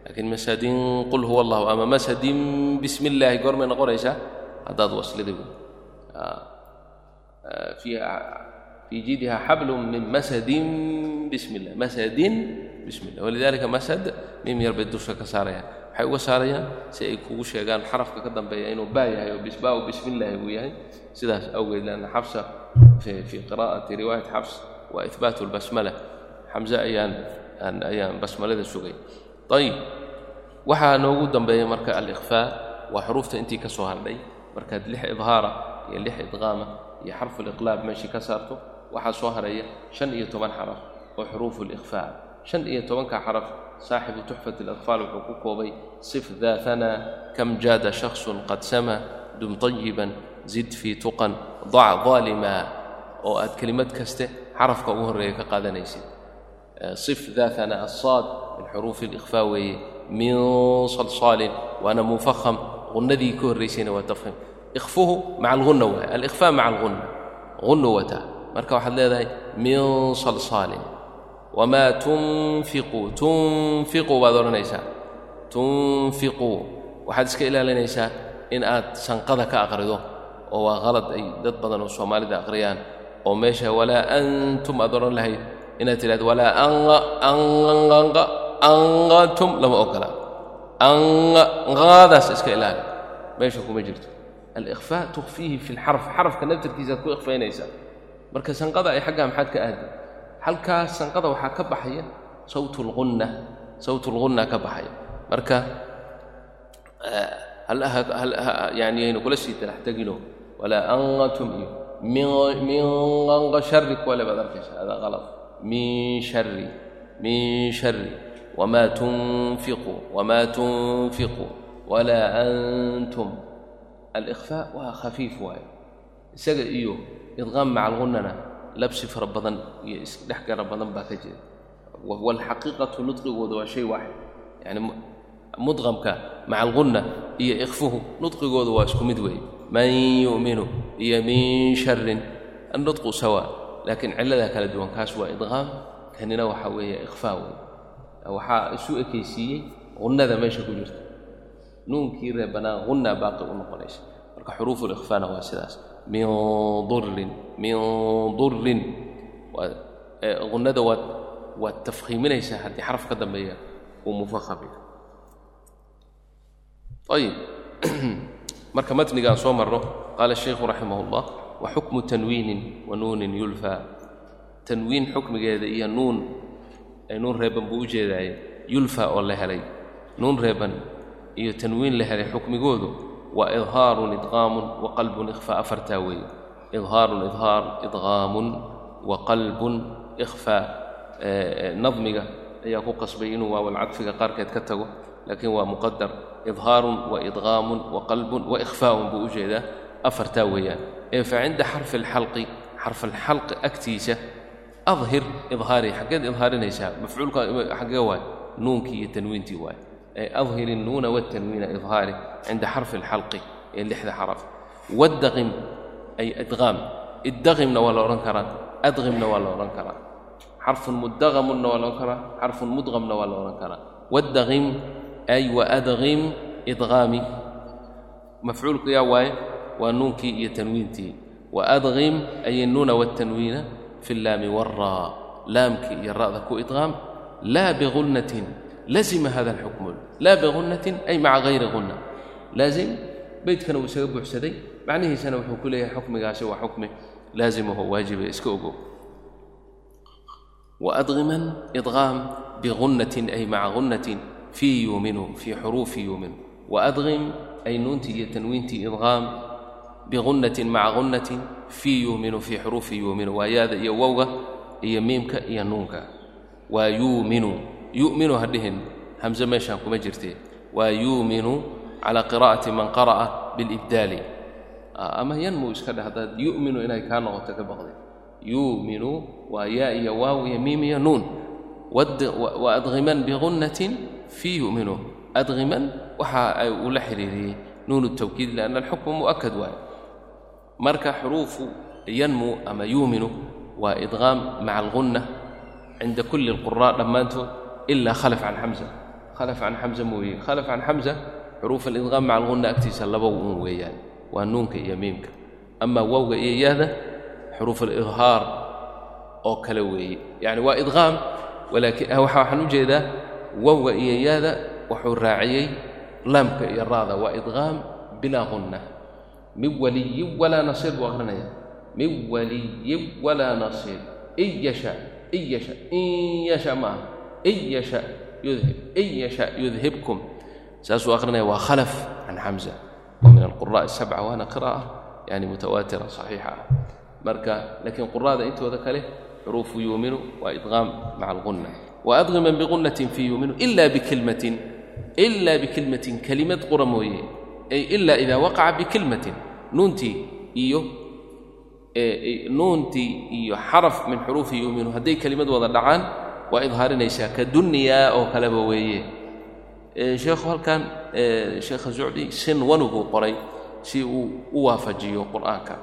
laakiin masadin qul huwa allahu ama masadin bismi illaahi goormay noqonaysaa haddaad waslida fii jiidiha xablun min masadin bismi illah masadin bismi illah walidaalika masad miim yar bay dusha ka saarayaan waxay uga saarayaan si ay kugu sheegaan xarafka ka dambeeya inuu baa yahay oo bisbaa bismi illaahi uu yahay sidaas awgeed lanna xabsa fii qiraa'ati riwaayat xabs waa ihbaatu lbasmala xamse ayaan ayaan basmalada sugay ayib waxaa noogu dambeeya marka alikhfaa waa xuruufta intii ka soo hadhay markaad lix idhaara iyo lix idqaama iyo xarfuliqlaab meeshii ka saarto waxaa soo haraya shan iyo toban xaraf oo xuruufu اlikhfaa shan iyo tobanka xaraf saaxibu tuxfat اlakhfaal wuxuu ku koobay sif daa kam jaada shaksu qad sama dum طayiban zid fii tuqan dac ظaalimaa oo aad kelimad kaste xarafka ugu horreeya ka qaadanaysid. Eh, صif daa hanaa min xuruufi اlikhfaa weeye min salsaalin waana munfakham gunnadii ka horraysayna waa tafhiim ikhfuhu maca algunna waay alikhfaa maca algunna gunnu wataa marka waxaad leedahay min salsaalin wamaa tunfiquu tunfiquu baad odhanaysaa. Tunfiquu waxaad iska ilaalinaysaa in aad sanqada ka aqrido oo waa qalad ay dad badan oo soomaalida aqriyaan oo meesha walaa antum aad odhan lahayd inaad tidhahdo walaa angatum lama ogola anqadaas iska ilaali. Meesha kuma jirto. Alikhfaa tukhfiihi fi lxarf xarafka naftarkiisaaad ku ikhfaynaysaa marka sanqada ay xaggaa maxaad ka aadi? Halkaas sanqada waxaa ka baxaya sawt lgunna sawt lgunna ka baxaya. Marka yani aynu kula sii talax tegino. Walaa angatum iyo min anga shari kuwale arkaysa. Hada qalad min shari min shari wma tunfiquu wma tunfiquu walaa antum. Alikhfaa waa khafiif waaye isaga iyo idqaam maca algunnana labsi fara badan iyo isdhex gara badan baa ka jira. Waalxaqiiqatu nudqigooda waa shay waaxid. Yani mudqamka maca algunna iyo ikhfuhu nudqigooda waa isku mid weeye man yu'minu iyo min sharin annudqu sawa laakiin cilladaa kala duwan kaas waa idqaam kanina waxaa weeye ikhfaa wey waxaa isu ekaysiiyey hunnada meesha ku jirta. Nuunkii reebanaa hunna baaqi u noqonaysa. Marka xuruufu likhfaana waa sidaas min durin min durin hunnada waad waad tafkhiiminaysaa haddii xaraf ka dambeeya uu mufaham yahay. Ayib. Marka matnigaan soo marno qaala shaykhu raximah اllah wa xukmu tanwiinin wa nuunin yulfaa tanwiin xukmigeeda iyo nuun ay nuun reeban buu u jeedaaye yulfa oo la helay. Nuun reeban iyo tanwiin la helay xukmigoodu waa idhaarun idqaamun wa qalbun afartaa weeye. Idhaarun idhaar idqaamun wa qalbun ikhfaa nadmiga ayaa ku qasbay inuu waawalcadfiga qaarkeed ka tago laakiin waa muqadar idhaarun wa idqaamun wa qalbun wa ikhfaa'un buu u jeedaa afartaa weeyaan. Ee fa cinda xarfi alxalqi xarfalxalqi agtiisa adhir idhaari xaggeed idhaarinaysaa mafcuulka xaggee waay nuunkii iyo tanwiintii waay ay adhir innuuna waltanwiina idhaari cinda xarfi alxalqi ee lixda xaraf. Waddaqim ay idqaam iddaqimna waa la odhan karaa. Adqimna waa la odhan karaa. Xarfun mudaqamunna waa la odhan karaa. Xarfun mudqamna waa la odhan karaa. Waddaqim ay waadqim idqaami mafcuulku yaa waaye waa nuunkii iyo tanwiintii. Waadqim ay innuuna waltanwiina fi اllaami wاlraa laamki iyo ra'da ku idqaam laa bigunnatin lazima hada اlxukmu laa bigunnatin ay maca hayri gunna laazim beydkana uu isaga buuxsaday macnihiisana wuxuu ku leeyahay xukmigaasi waa xukmi laazimaho waajibe iska ogow waadqiman idqaam bigunnatin ay maca gunnatin fii yuuminu fii xuruufi yuuminu waadqim ay nuuntii iyo tanwiintii idqaam bigunnatin maca gunnatin fii yuuminu fii xuruufi yuuminu waa yaada iyo wowga iyo miimka iyo nuunka waa yuuminu yu'minu ha dhihin hamse meeshaan kuma jirtee. Waa yuuminu calaa qiraa'ati man qara'a bilibdaali. Ama yanmuu iska dheh haddaad yu'minu inay kaa noqoto ka baqday. Yuuminu waa yaa iyo waaw iyo miim iyo nuun. Wa adqiman fii yu'minu. Adqiman waxa ay ula xiriiriyey nuunu tawkiid lianna alxukmu mu'akad waaye marka xuruufu yanmu ama yuuminu waa idqaam maca algunna cinda kulli alquraa dhammaantood ilaa khalaf can xamsa khalaf can xamsa mooye khalaf can xamsa xuruuf alidqaam maca algunna agtiisa laba uun weeyaan waa nuunka iyo miimka amaa wowga iyo yaada xuruuf alidhaar oo kale weeye yacni waa idqaam waxaan u jeedaa wowga iyo yaada wuxuu raaciyey laamka iyo raada waa idqaam bilaa gunna min waliyin walaa nasiir buu aqrinaya min waliyin walaa nasiir in yasha in yasha in yasha ma aha in yasha yudhib in yasha yudhibkum saasuu akhrinaya waa khalaf can xamza wa min alquraء الsabca waana qira'a yani mutawaatira صaxiixa ah marka laakiin qura'da intooda kale xuruufu yuuminu waa idqaam maca alqunna waadqiman biqunnatin fii yuuminu ila bikilmatin ila bikilmatin kelimad qura mooye ay ila ida waqaca bikilmatin nuuntii iyo nuuntii iyo xaraf min xuruufi yuuminu hadday kelimad wada dhacaan waa idhaarinaysaa ka dunyaa oo kaleba weeye. Sheekhu halkan sheekha zucdi sin wanuguu qoray si uu u waafajiyo qur'aanka.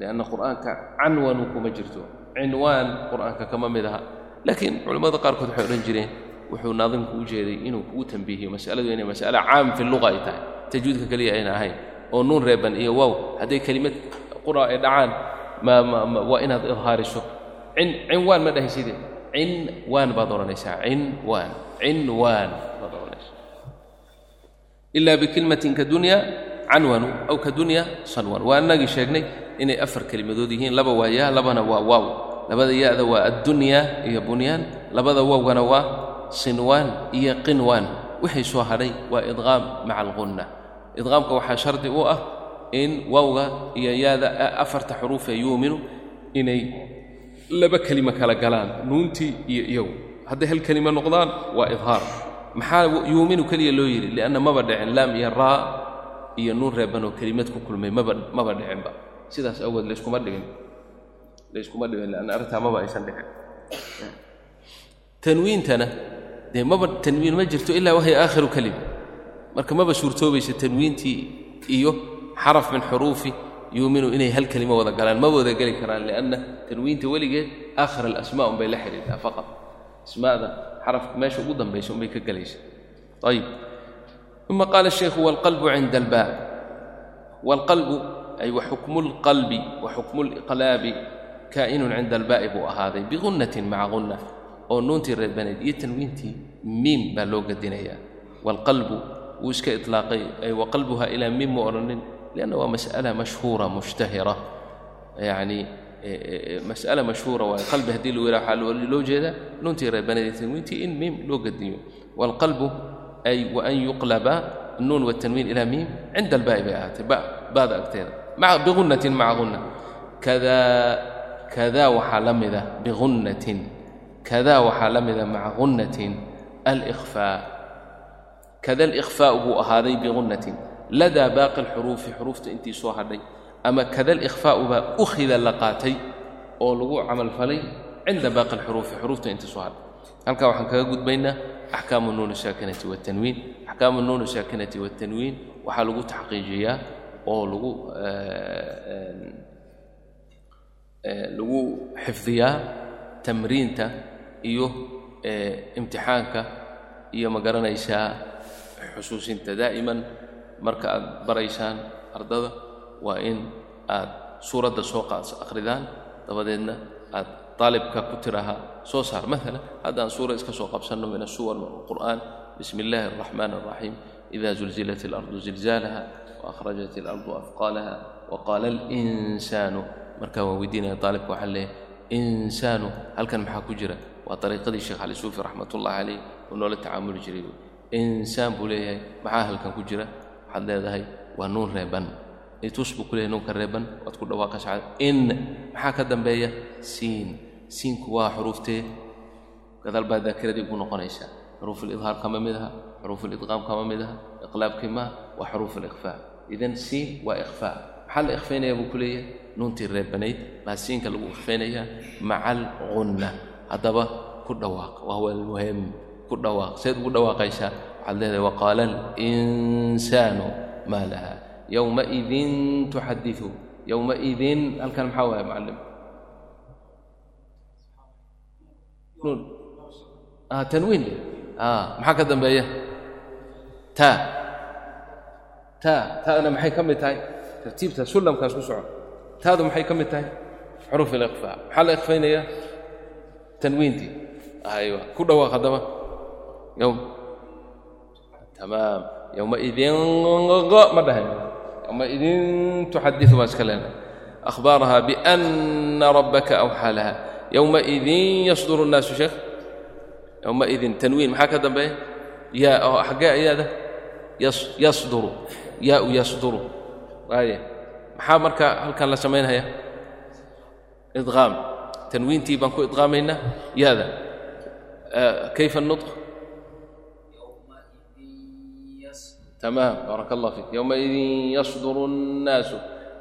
Qur'aanka canwanu kuma jirto cinwaan qur'aanka kama mid aha. Laakiin culimmada qaarkood waxay odhan jireen wuxuu naadimku u jeeday inuu kugu tambiihiyo masaladu inay mas'ale caam fi luqa ay tahay. Tajwiidka keliya ayna ahayn. Oo nuun reeban iyo wow hadday kelimad qura ay dhacaan waa inaad idhaariso. Cinwaan ma dhahayside cinwaan baad odhanaysaa cinwaan cinwaan baad odhanaysaa ilaa bikilmatin ka dunya canwanu aw ka dunya sanwan waa annagii sheegnay inay afar kelimadood yihiin. Laba waa yaa labana waa waaw. Labada ya-da waa addunya iyo bunyaan labada wowgana waa sinwaan iyo qinwaan wixii soo hadhay waa idqaam maca alqunna idqaamka waxaa shardi u ah in wawga iyo yaada afarta xuruufee yuuminu inay laba kelimo kala galaan nuuntii iyo iyagu. Hadday hal kelimo noqdaan waa idhaar. Maxaa yuuminu keliya loo yidhi? Lianna maba dhicin laam iyo raa iyo nuun reeban oo kelimad ku kulmay maba maba dhicinba sidaas awgeed layskuma dhigin. Layskuma dhigin lianna arrintaa maba aysan dhicin. Tanwiintana dee maba tanwiin ma jirto ilaa wahiy aakhiru kelima. Marka maba suurtoobaysa tanwiintii iyo xaraf min xuruufi yuuminu inay hal kelimo wada galaan ma wada geli karaan lianna tanwiinta weligeed aakhir alasmaa unbay la xidhiirtaa faqad asmaada xarafka meesha ugu dambaysa unbay ka gelaysa ayib. Uma qaala shaykhu waalqalbu cinda albaab. Waalqalbu ay wa xukmu lqalbi wa xukmu liqlaabi kaa'inun cinda albaa'i buu ahaaday biqunnatin maca qunna oo nuuntii reebaneed iyo tanwiintii miim baa loo gedinayaa waalqalbu wuu iska ilaaqay ay wa ilaa miim ma odhanin لأنه مسألة مشهورة مشتهرة يعني مسألة مشهورة والقلب هدي له ولا حال لو جدا ننتي ربنا تنوينتي إن ميم لو قد والقلب أي وأن يقلب النون والتنوين إلى ميم عند الباء بآت باء باء أكتير مع بغنة مع غنة كذا كذا وحلمذة بغنة كذا وحلمذة مع غنة الإخفاء كذا الإخفاء هو هذه بغنة ladaa baaqi alxuruufi xuruufta intii soo hadhay ama kada alikhfaa'u baa ukhida la qaatay oo lagu camalfalay cinda baaqi alxuruufi xuruufta intii soo hadhay halkaa waxaan kaga gudbaynaa axkaamu nuuni saakinati watanwiin axkaamu nuuni saakinati watanwiin waxaa lagu taxqiijiyaa oo lagu lagu xifdiyaa tamriinta iyo imtixaanka iyo ma garanaysaa xusuusinta daa'iman marka aad baraysaan ardada waa in aad suuradda soo akhridaan dabadeedna aad طالبka ku tiraha soo saar maala haddaan suura iska soo qabsanno min الsuwar qur'an bismi اllahi الرaxman الرaxيim إida zulzilat الأrضu zilzaalaha وأkhrajat الأrضu afqaalaha وqaala الإnsaanu markaa waan weydiinaya طaalibka waxaa leeyahy insaanu halkan maxaa ku jira waa طariiqadii sheekh cali suufi raxmat ullahi calayh uu noola tacaamuli jiray insaan buu leeyahay maxaa halkan ku jira Waxaad leedahay waa nuun reeban. Itus buu ku leeyahy nuunka reeban waad ku dhawaaqaysaa in maxaa ka dambeeya? Siin. Siinku waa xuruuftee gadaal baa daakiradii ugu noqonaysaa xuruuf alidhaar kama mid aha xuruuf alidqaam kama mid aha iqlaabkii maa waa xuruuf alikhfaa idan siin waa ikhfaa maxaa la ikhfaynayaa buu ku nuuntii reebanayd baa siinka lagu ikhfaynayaa maca algunna haddaba ku dhawaaq wahuwa almuhim ku dhawaaq seed ugu dhawaaqaysaa waxaad leedahay waqaala alinsaanu maa laha yowmaidin tuxadiu yowmaidin halkan maxaa waaya ah tanwiin maxaa ka dambeeya taa taa taana maxay ka mid tahay tartiibta sullamkaas ku soco taadu maxay ka mid tahay xuruuf alikhfaa maxaa la ikhfaynayaa tanwiintii aywa ku dhawaaq haddaba tamaam yowmaidin ma dhahay yowmaidin tuxadiu baan iska leenahay akhbaaraha biana rabbaka awxaa laha yowmaidin yasduru الnaasu sheekh yowmaidin tanwiin maxaa ka dambeeya yaa oo xaggee ayaada yasduru yaau yasduru waaye maxaa marka halkan la samaynaya idqaam tanwiintii baan ku idqaamaynaa yaada kayfa النطق تمام بارك الله فيك. يومئذ يصدر الناس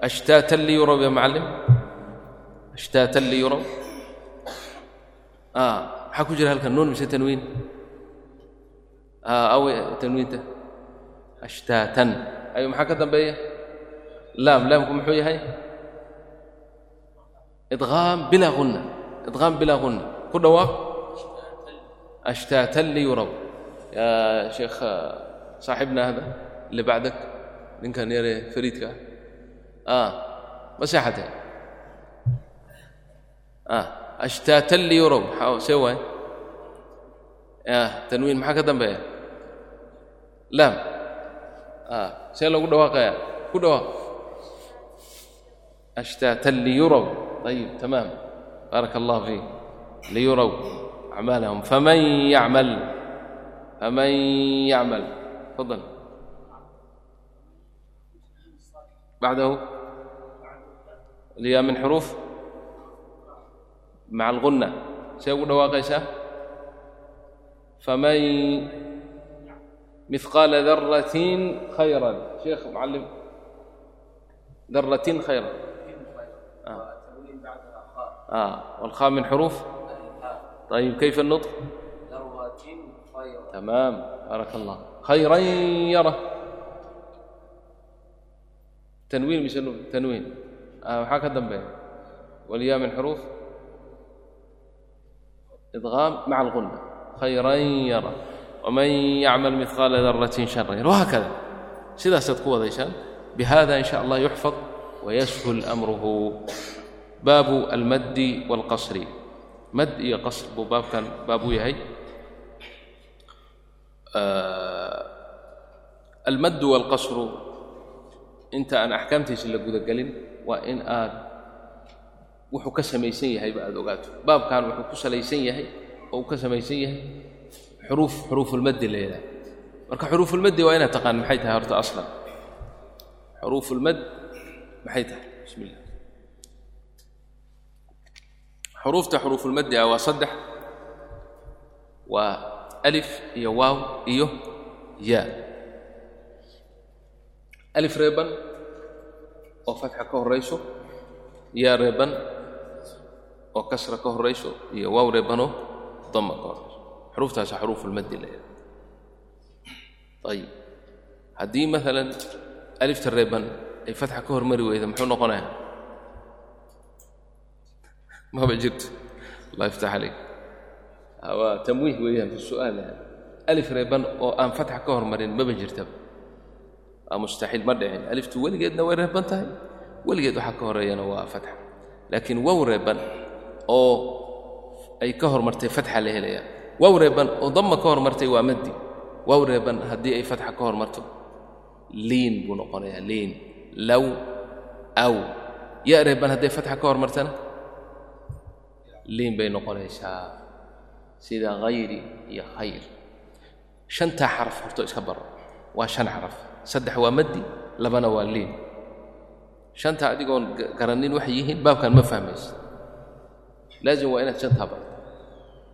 أشتاتا ليروا يا معلم أشتاتا ليروا. آه maxaa ku jira halkan nuun mise tanwiin aw tanwiinta ashtaatan ay maxaa ka dambeeya laam laamku muxuu yahay idqaam bilaa hunna idqaam bilaa hunna ku dhawaaq ashtaatan liyurab ya sheekh saaxibna hada اللi bacdak ninkan yaree fariidka. Ah ma seexatay ah, ashtaatan liyurow see waay. Ah, Tanwiin maxaa ka dambeeya? Laam ah, see lagu dhawaaqaya? Ku dhawaaq. Ashtaatan liyurow ayib tamaam. Baaraka allah fiik liyurow acmaalahum. Faman yacmal. Faman yacmal. تفضل بعده الياء من حروف مع الغنة سيقول دواقيسة فمن مثقال ذرة خيرا شيخ معلم ذرة خيرا آه. والخاء من حروف طيب كيف النطق ذرة خيرا تمام بارك الله خيرا يره تنوين مش تنوين آه maxaa ka dambeeya والياء من حروف إدغام مع الغنة خيرا يرى ومن يعمل مثقال ذرة شرا يرى وهكذا sidaasaad ku wadaysaan بهذا إن شاء الله يحفظ ويسهل أمره باب المد والقصر مد iyo qصر buu baabkan baab u yahay almaddu walqasru inta aan axkaamtiisa la gudagelin waa in aad wuxuu ka samaysan yahayba aad ogaato baabkan wuxuu ku salaysan yahay oo uu ka samaysan yahay xuruuf xuruufulmaddi leedahay marka xuruufulmaddi waa inaad taqaan maxay tahay horta aslan xuruufulmadd maxay tahay bismi illah xuruufta xuruufulmaddi ah waa saddex waa alif iyo waaw iyo yaa alif reeban oo fatxa ka horayso yaa reeban oo kasra ka horayso iyo waaw reebanoo dama ka horayso xuruuftaasi xuruufulmaddi la ayib haddii maalan alifta reeban ay fatxa ka hormari weyda muxuu noqonaya? Maba jirto. Allah yaftax calayk waa tamwiih weeyaan fi su'aal alif reeban oo aan fatxa ka hormarin maba jirtaba waa mustaxiil ma dhicin aliftu weligeedna way reeban tahay. Weligeed waxaa ka horeeyana waa fatxa. Laakiin wow reeban oo ay ka hormartay fatxa la helaya wow reeban oo damma ka hormartay waa maddi. Wow reeban haddii ay fatxa ka hormarto liin buu noqonayaa liin. Low aw. Ya reeban hadday fatxa ka hormartana? Liin bay noqonaysaa. Sida hayri iyo khayr. Shantaa xaraf horto iska baro waa shan xaraf saddex waa maddi labana waa liin. Shanta adigoon garannin waxay yihiin baabkan ma fahmaysa laazim waa inaad shantaa barto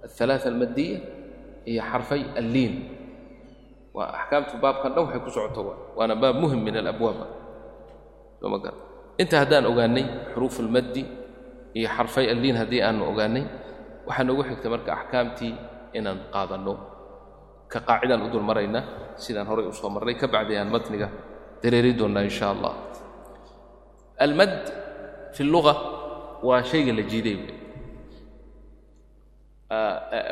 alhalaaa almaddiya iyo xarfay alliin. Waa axkaamtu baabkan dhan waxay ku socoto waa waana baab muhiim min alabwaaba inta haddaan ogaannay xuruuf almaddi iyo xarfay alliin haddii aanu ogaannay waxaa noogu xigta marka axkaamtii inaan qaadanno ka qaacidaan u dul maraynaa sidaan horay u soo marray ka bacdi aan matniga dareeri doonnaa in sha allah almad fi اlluga waa shayga la jiiday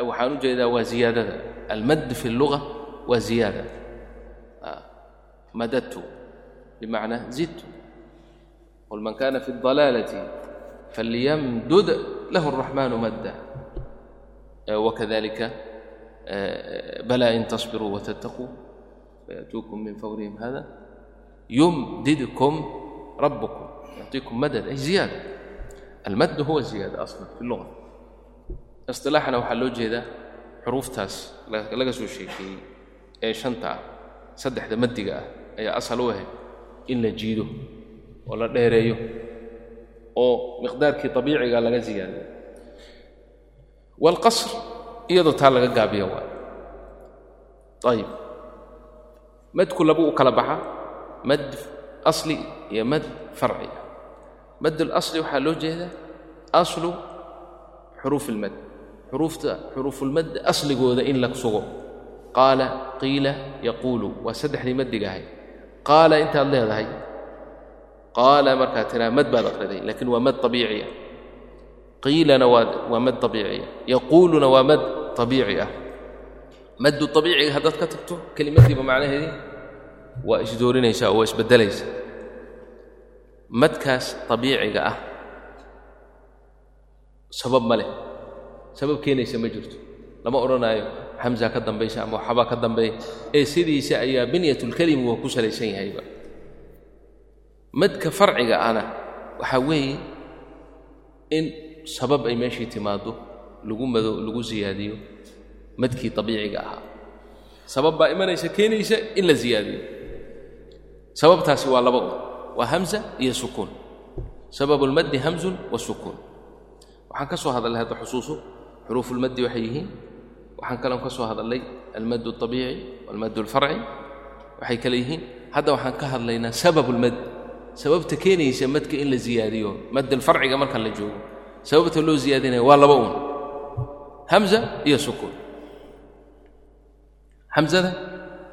waxaan u jeedaa waa ziyaadada almad fi اlluga waa ziyaada madadtu bimacnaa zidtu qul man kana fi الضalaalati falyamdud lahu الraxmanu madda wakadalika بلى إن تصبروا وتتقوا فيأتوكم من فورهم هذا يمددكم ربكم يعطيكم مدد أي زيادة المد هو الزيادة أصلا في اللغة اصطلاحنا waxaa loo jeedaa xuruuftaas laga soo sheekeeyey ee shanta ah saddexda maddiga ah ayaa asal u ahayd in la jiido oo la dheereeyo oo miqdaarkii abiiciga laga ziyaadiyo waalqasr iyadoo taa laga gaabiyo waay. Ayib. Madku labu u kala baxa mad asli iyo mad farci. Mad اlasli waxaa loo jeedaa aslu xuruuf اlmad xuruufta xuruufulmad asligooda in la sugo. Qaala qiila yaquulu. Waa saddexdii maddiga ahay. Qaala intaad leedahay. Qaala markaad tiraa mad baad akhriday laakiin waa mad abiiciya qiilana waa mad abiiciya yaquuluna waa mad abiici ah maddu abiiciga haddaad ka tagto kelimaddiiba macnaheedii waa isdoorinaysaa oo waa isbeddelaysaa madkaas abiiciga ah sabab ma leh sabab keenaysa ma jirto lama odhanaayo xamsa ka dambaysa ama waxbaa ka dambeeya ee sidiisa ayaa binyatulkelimi waa ku salaysan yahayba madka farciga ahna waxaa weeye in sabab ay meeshii timaaddo lagu mado lagu siyaadiyo madkii abiiciga ahaa. Sabab baa imanaysa keenaysa in la siyaadiyo. Sababtaasi waa laba un waa hamza iyo sukuun sababu hamzun wa sukuun waxaan ka soo hadalnay hadda xusuuso xuruufulmaddi waxay yihiin. Waxaan kaloon ka soo hadalnay almaddu alطabiici walmaddu alfarci waxay kale yihiin. Hadda waxaan ka hadlaynaa sababulmad sababta keenaysa madka in la ziyaadiyo madda alfarciga marka la joogo. Sababta loo ziyaadinaya waa laba un hamza iyo sukuun hamzada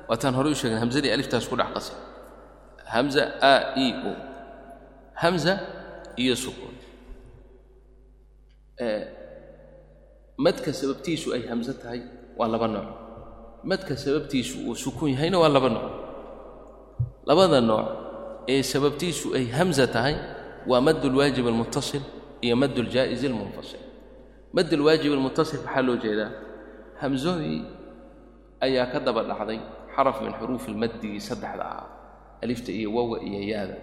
waataan horey u sheegnay hamzadii aliftaas ku dhex qasay. Hamza a e o hamza iyo sukuun madka sababtiisu ay hamso tahay waa laba nooc. Madka sababtiisu uu sukuun yahayna waa laba nooc. Labada nooc ee sababtiisu ay hamza tahay waa madd اlwaajib almuttasil iyo madd اljaa'is almunfasil madd اlwaajib almuttasil maxaa loo jeedaa. Hamsadii ayaa ka daba dhacday xaraf min xuruufi ilmaddii saddexda ah alifta iyo wawa iyo yaada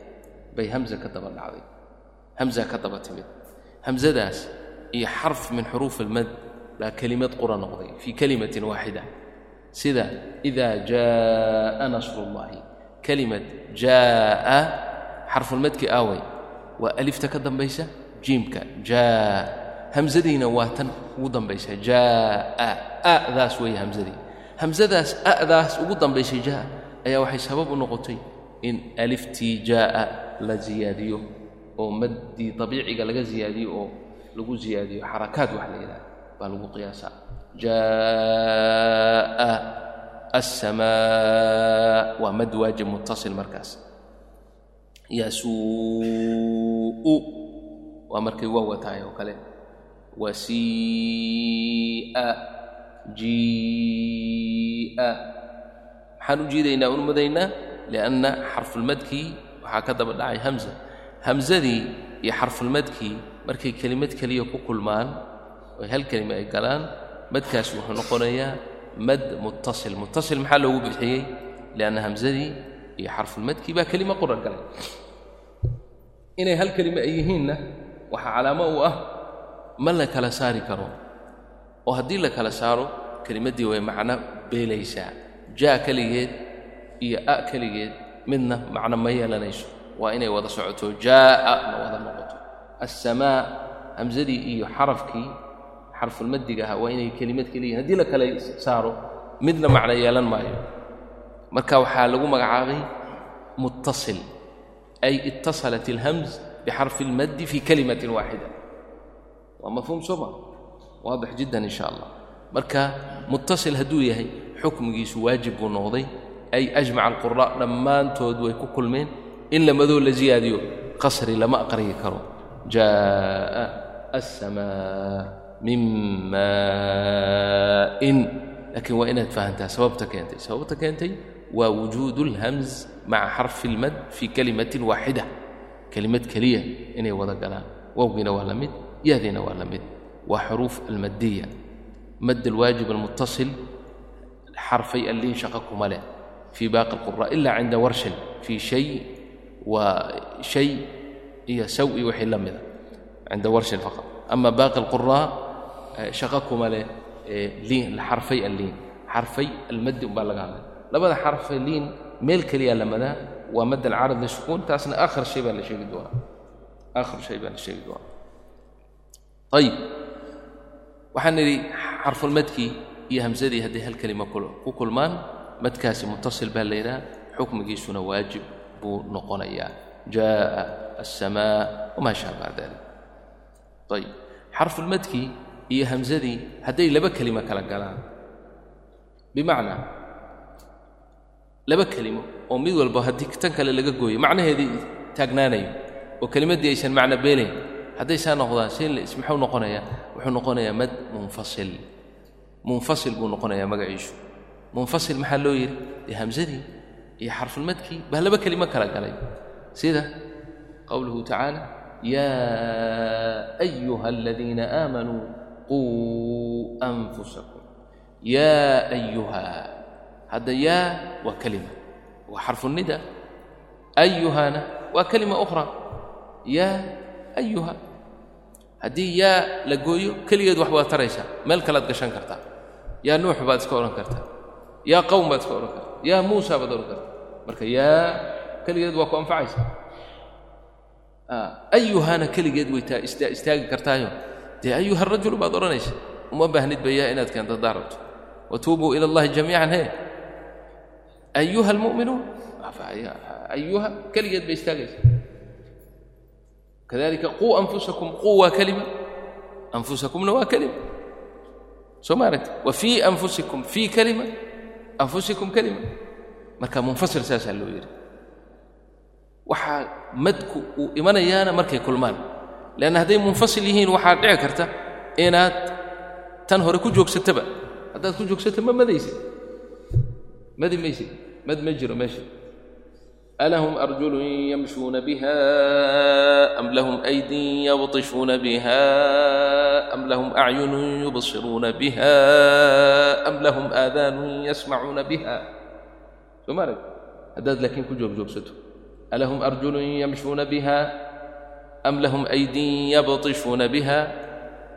bay hamza ka daba dhacday. Hamza ka daba timid. Hamzadaas iyo xarf min xuruuf almad baa kelimad qura noqday fii kelimatin waaxida sida ida jaa'a nasrullahi. Kelimad jaa'a xarfulmadkii aaway waa alifta ka dambaysa jiimka jaa hamzadiina waa tan ugu dambaysa jaa'a a'daas weeye hamzadii hamzadaas a'daas ugu dambaysay jaa'a ayaa waxay sabab u noqotay in aliftii jaa'a la ziyaadiyo oo maddii abiiciga laga ziyaadiyo oo lagu ziyaadiyo xarakaad wax la yidhaha baa lagu qiyaasaa. Jaa'a assamaa waa mad waajib muttasil markaas. Yasuu'u waa markay waawa tahay oo kale wasii'a jii'a. Maxaan u jiidaynaa unu madaynaa? Lianna xarfulmadkii waxaa ka daba dhacay hamza. Hamzadii iyo xarfulmadkii markay kelimad keliya ku kulmaan oy hal kelima ay galaan madkaas wuxuu noqonayaa mad muttasil. Muttasil maxaa loogu bixiyey? Lianna hamzadii iyo xarfulmadkii baa kelima qura galay. Inay hal kelima ay yihiinna waxaa calaamo u ah ma la kala saari karo. oo haddii la kala saaro kelimaddii way macno beelaysaa. Jaa keligeed iyo a keligeed midna macno ma yeelanayso. Waa inay wada socoto jaa'a na wada noqoto. Assamaa hamsadii iyo xarafkii xarfulmaddiga ahaa waa inay kelimad keliyihin haddii la kala saaro midna macno yeelan maayo. Marka waxaa lagu magacaabay muttasil ay ittasalat ilhamz bixarfi ilmaddi fii kalimatin waaxida waa mafhuum sooma waadix jiddan in sha allah marka muttasil hadduu yahay xukmigiisu waajib buu noqday. Ay ajmaca alqura' dhammaantood way ku kulmeen. In lamadoo la ziyaadiyo qasri lama aqriyi karo. Jaa'a assamaa min maa'in. Laakiin waa inaad fahantaa sababta keentay. Sababta keentay waa wujuudu اlhamz maca xarfi اlmad fii kalimatin waaxida. Kelimad keliya inay wada galaan. Wowgiina waa la mid yahdiina waa la mid waa xuruuf almaddiya mad alwaajib almuttasil xarfay alliin shaqa kuma leh fii baaqi اlqura ila cinda warshin fii shay waa shay iyo sawi wixii la mida cinda warshin faqad ama baaqi اlquraa shaqa kuma leh liin xarfay alliin xarfay almaddi umbaa laga hadlay labada xarfe liin meel keliyaa la madaa waa mad alcaarad lishukuun taasna aakhar shay baa la sheegi doonaa aakhar shay baa la sheegi doonaa ayib waxaan nidhi xarfulmadkii iyo hamsadii hadday hal kelima ku kulmaan madkaasi mutasil baa laydhaha xukmigiisuna waajib buu noqonayaa. Jaaءa aلsamaa wamaa shaabaa dalik ayib xarfulmadkii iyo hamsadii hadday laba kelimo kala galaan bimacnaa laba kelimo oo mid walba haddii tan kale laga gooyo macnaheedii taagnaanayo oo kelimadii aysan macno beelayn hadday saa noqdaan s muxuu noqonayaa? Wuxuu noqonayaa mad munfasil. Munfasil buu noqonayaa magaciisu. Munfasil maxaa loo yidhi dee iyo xarfulmadkii baa laba kelimo kala galay. Sida qowluhu tacaala yaa ayuha aladiina aamanuu quu anfusakum. Yaa ayuha hadda yaa waa kelima. Waa xarfunida ayuhana waa kelima ukhra. Yaa ayuha haddii yaa la gooyo keligeed wax baad taraysaa. Meel kalead gashan kartaa. Yaa nuux baad iska odhan kartaa. Yaa qowm baad iska odhan kartaa. Yaa muusa baad odhan kartaa. Marka yaa keligeed waa ku anfacaysaa. Ayuhana keligeed way istaagi kartaayo. Dee ayuha rajulu baad odhanaysa uma baahnidba yaa inaad keento haddaa rabto. Watuubuu ila allahi jamiican he ayuha almu'minuun. Ayuha keligeed bay istaagaysa kadalika quu anfusakum quu waa kelima anfusakumna waa kelima soo ma aragti? Wa fii anfusikum fii kelima anfusikum kelima marka munfasil saasaa loo yidhi. Waxaa madku uu imanayaana markay kulmaan. Leanna hadday munfasil yihiin waxaa dhici karta inaad tan hore ku joogsataba. Haddaad ku joogsato ma madaysid madi maysid mad ألهم أرجل يمشون بها أم لهم أيدي يبطشون بها أم لهم أعين يبصرون بها أم لهم آذان يسمعون بها ثم هداد لكن كجوب جوبسته ألهم أرجل يمشون بها أم لهم أيدي يبطشون بها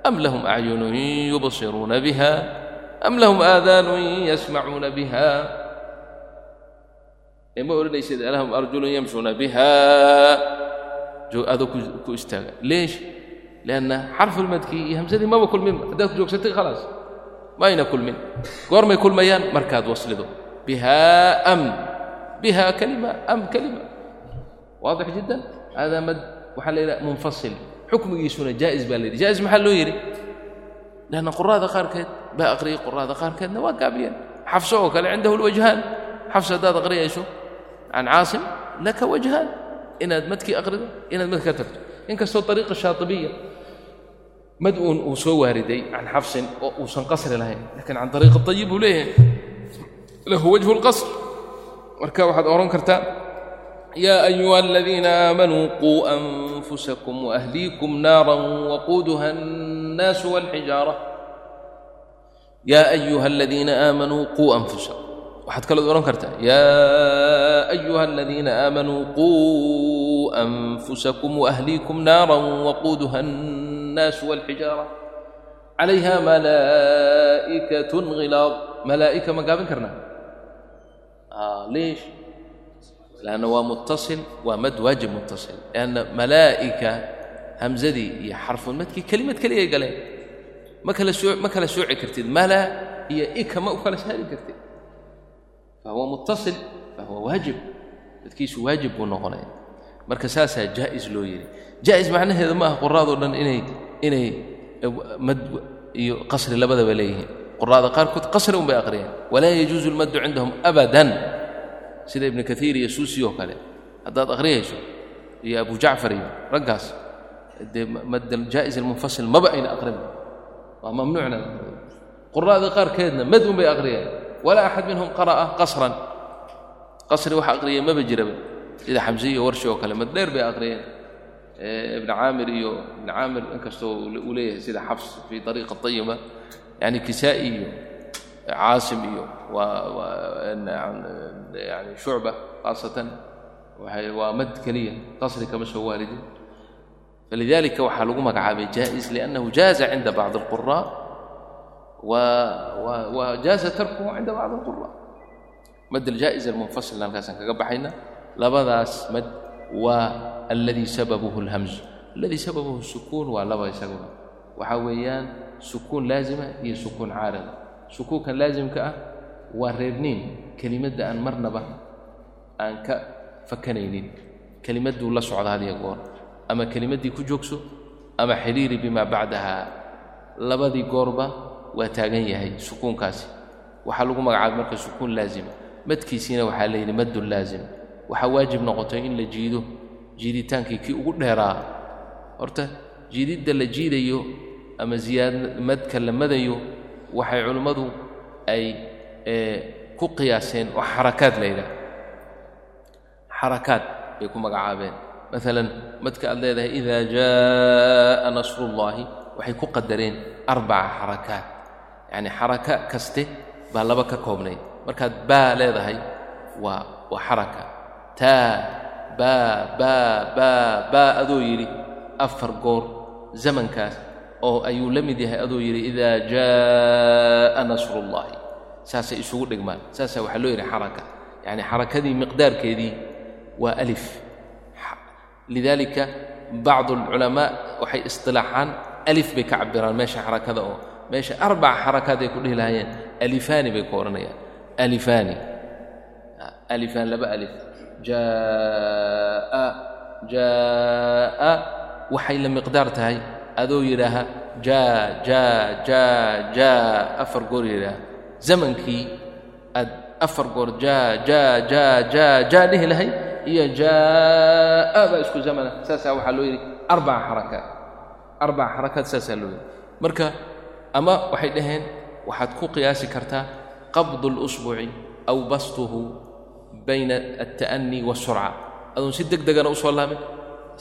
أم لهم أعين يبصرون بها أم لهم آذان يسمعون بها ma odhanaysid alahum arjulun yamshuuna biha. Adoo ku istaaga. Leesh lianna xarfulmadkii iyo hamsadii maba kulminba haddaad joogsatay khalaas. Ma ayna kulmin. Goormay kulmayaan markaad waslido. Biha am. Biha kalima am kalima. Waadix jiddan. Haadaa mad waxaa la yidhaha munfasil. Xukmigiisuna jaa'is baa la yidhi. Jaa'is maxaa loo yidhi? Lianna quraada qaarkeed baa aqriyay quraada qaarkeedna waa gaabiyeen. Xafso oo kale cindahu lwajhaan. Xafso haddaad aqriyayso can caasim laka wajhaan inaad madkii aqrido inaad mad ka tagto inkastoo ariiqa shaatibiya mad uun uu soo waariday can xafsin oo uusan qasri lahayn lakin can ariiqi ayib buu leeyahay lahu wajhu اlqasr marka waxaad odhan kartaa yaa ayuha aladiina aamanuu quu anfusakum waahliikum naara waquuduha الnaasu wاlxijaara yaa ayuha aladiina aamanuu quu anfusakum waxaad kalood odhan kartaa yaa ayuha aladiina aamanuu quu anfusakum waahliikum naaran waquuduha annaasu walxijaara calayha malaa'ikatun khilaaq malaa'ika ma gaabin karnaa? Ah, leesh. Lanna waa muttasil waa mad waajib muttasil. Lianna malaa'ika hamsadii iyo xarfun madkii kelimad keligay galeen. Ma kala sooci kartid. Mala iyo ika ma u kala saari kartid fahuwa muttasil fahuwa waajib dadkiisu waajib buu noqonaya marka saasaa jaa'is loo yidhi jaa'is macnaheedu ma aha quraadoo dhan inay inay mad iyo qasri labadaba leeyihiin. quraada qaarkood qasri un bay aqriyaan walaa yajuusu lmaddu cindahum abadan. sida ibnu kaiir iyo suusi oo kale. haddaad aqriyayso iyo abu jacfar iyo raggaas dee jaa'is almunfasil maba ayna aqrin. waa mamnuucna quraada qaarkeedna mad un bay aqriyaan walaa axad minhum qara'a qasran qasri waxa aqriyay maba jiraba sida xamse iyo warshi oo kale mad dheer bay aqriyeen ibn caamir iyo ibn caamir inkastoo uu leeyahay sida xafs fii ariiqa ayiba yani kisaa'i iyo caasim iyo yani shucba khaasatan waa mad keliya qasri kama soo waaridin falidalika waxaa lagu magacaabay jaa'is liannahu jaaza cinda bacdi alquraa wajaaza tarkuhu cinda bacdi اlqura mad aljaa'iz almunfasilna halkaasaan kaga baxayna labadaas mad waa alladii sababuhu اlhamzu alladii sababuhu sukuun waa laba isaguna waxaa weeyaan sukuun laazima iyo sukuun caarida sukuunkan laasimka ah waa reebniin kelimadda aan marnaba aan ka fakanaynin kelimadduu la socda hadiya goor ama kelimaddii ku joogso ama xidhiiri bimaa bacdaha labadii goorba waa taagan yahay sukuunkaasi. Waxaa lagu magacaabay marka sukuun laazima madkiisiina waxaa la yidhi maddun laazim. Waxaa waajib noqotay in la jiido. Jiiditaankii kii ugu dheeraa. Horta jiididda la jiidayo ama ziyaad madka la madayo waxay culimmadu ay ku qiyaaseen oo xarakaad la yidhaah xarakaad bay ku magacaabeen. Maalan madka aad leedahay idaa jaa'a nasrullaahi waxay ku qadareen arbaca xarakaat yacni xaraka kaste baa laba ka koobnayd markaad baa leedahay waa waa xaraka. Taa baa baa baa baa adoo yidhi afar goor zamankaas oo ayuu la mid yahay adoo yidhi idaa jaa'a nasrullaahi saasay isugu dhigmaan. Saasaa waxaa loo yidhi xaraka. Yacni xarakadii miqdaarkeedii waa alif. Lidaalika bacdu alculamaa waxay istilaaxaan. Alif bay ka cabiraan meesha xarakada oo meesha arbaca xarakaad ay ku dhihi lahaayeen. Alifaani bay ku odhanayaan alifaani. Alifaan laba alif. Jaa'a jaa'a. Waxay la miqdaar tahay. Adoo yidhaaha jaa jaa jaa jaa. Afar goor yidhaaha. Zamankii aad afar goor jaa jaa jaa jaa jaa dhihi lahay. Iyo jaa'a baa isku zamana. Saasaa waxaa loo yidhi arbaca xarakaat arbaca xarakaat saasaa loo yidhi. Marka ama waxay dhaheen waxaad ku qiyaasi kartaa qabdu اlusbuci aw bastuhu bayna alta'anii waاsurca adoon si deg degana u soo laabin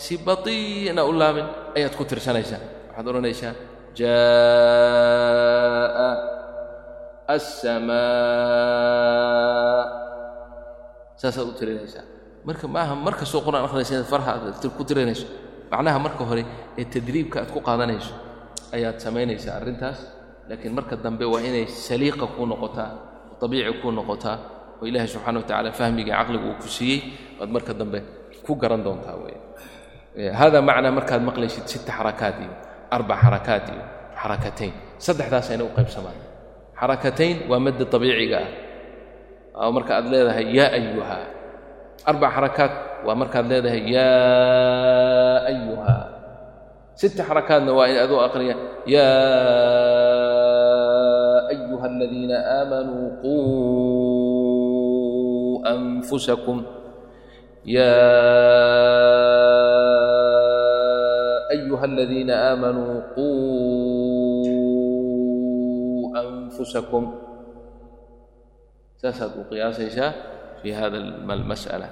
si batiina u laabin ayaad ku tirsanaysaa. Waxaad odhanaysaa jaa'a assamaa saasaad u tirinaysaa marka maaha mar kastoo qur'aan akhriyaysa inaad farha ku tirinayso macnaha marka hore ee tadriibka aad ku qaadanayso ayaad samaynaysaa arrintaas laakiin marka dambe waa inay saliiqa kuu noqotaa abiici kuu noqotaa oo ilaahay subxana wa tacala fahmiga caqliga uu ku siiyey waad marka dambe ku garan doontaa wey hada macnaa markaad maqlaysid sita xarakaat iyo arbac xarakaat iyo xarakatayn saddexdaasayna u qaybsamaan. Xarakatayn waa madda abiiciga ah. Oo marka aad leedahay yaa ayuha arbac xarakaat waa markaad leedahay yaa ayuha sita xarakaatna waa in adoo aqriya yaa ayuha aladiina aamanuu quu anfusakum. Yaa ayuha aladiina aamanuu quu anfusakum. Saasaad u qiyaasaysaa fi hada almas'ala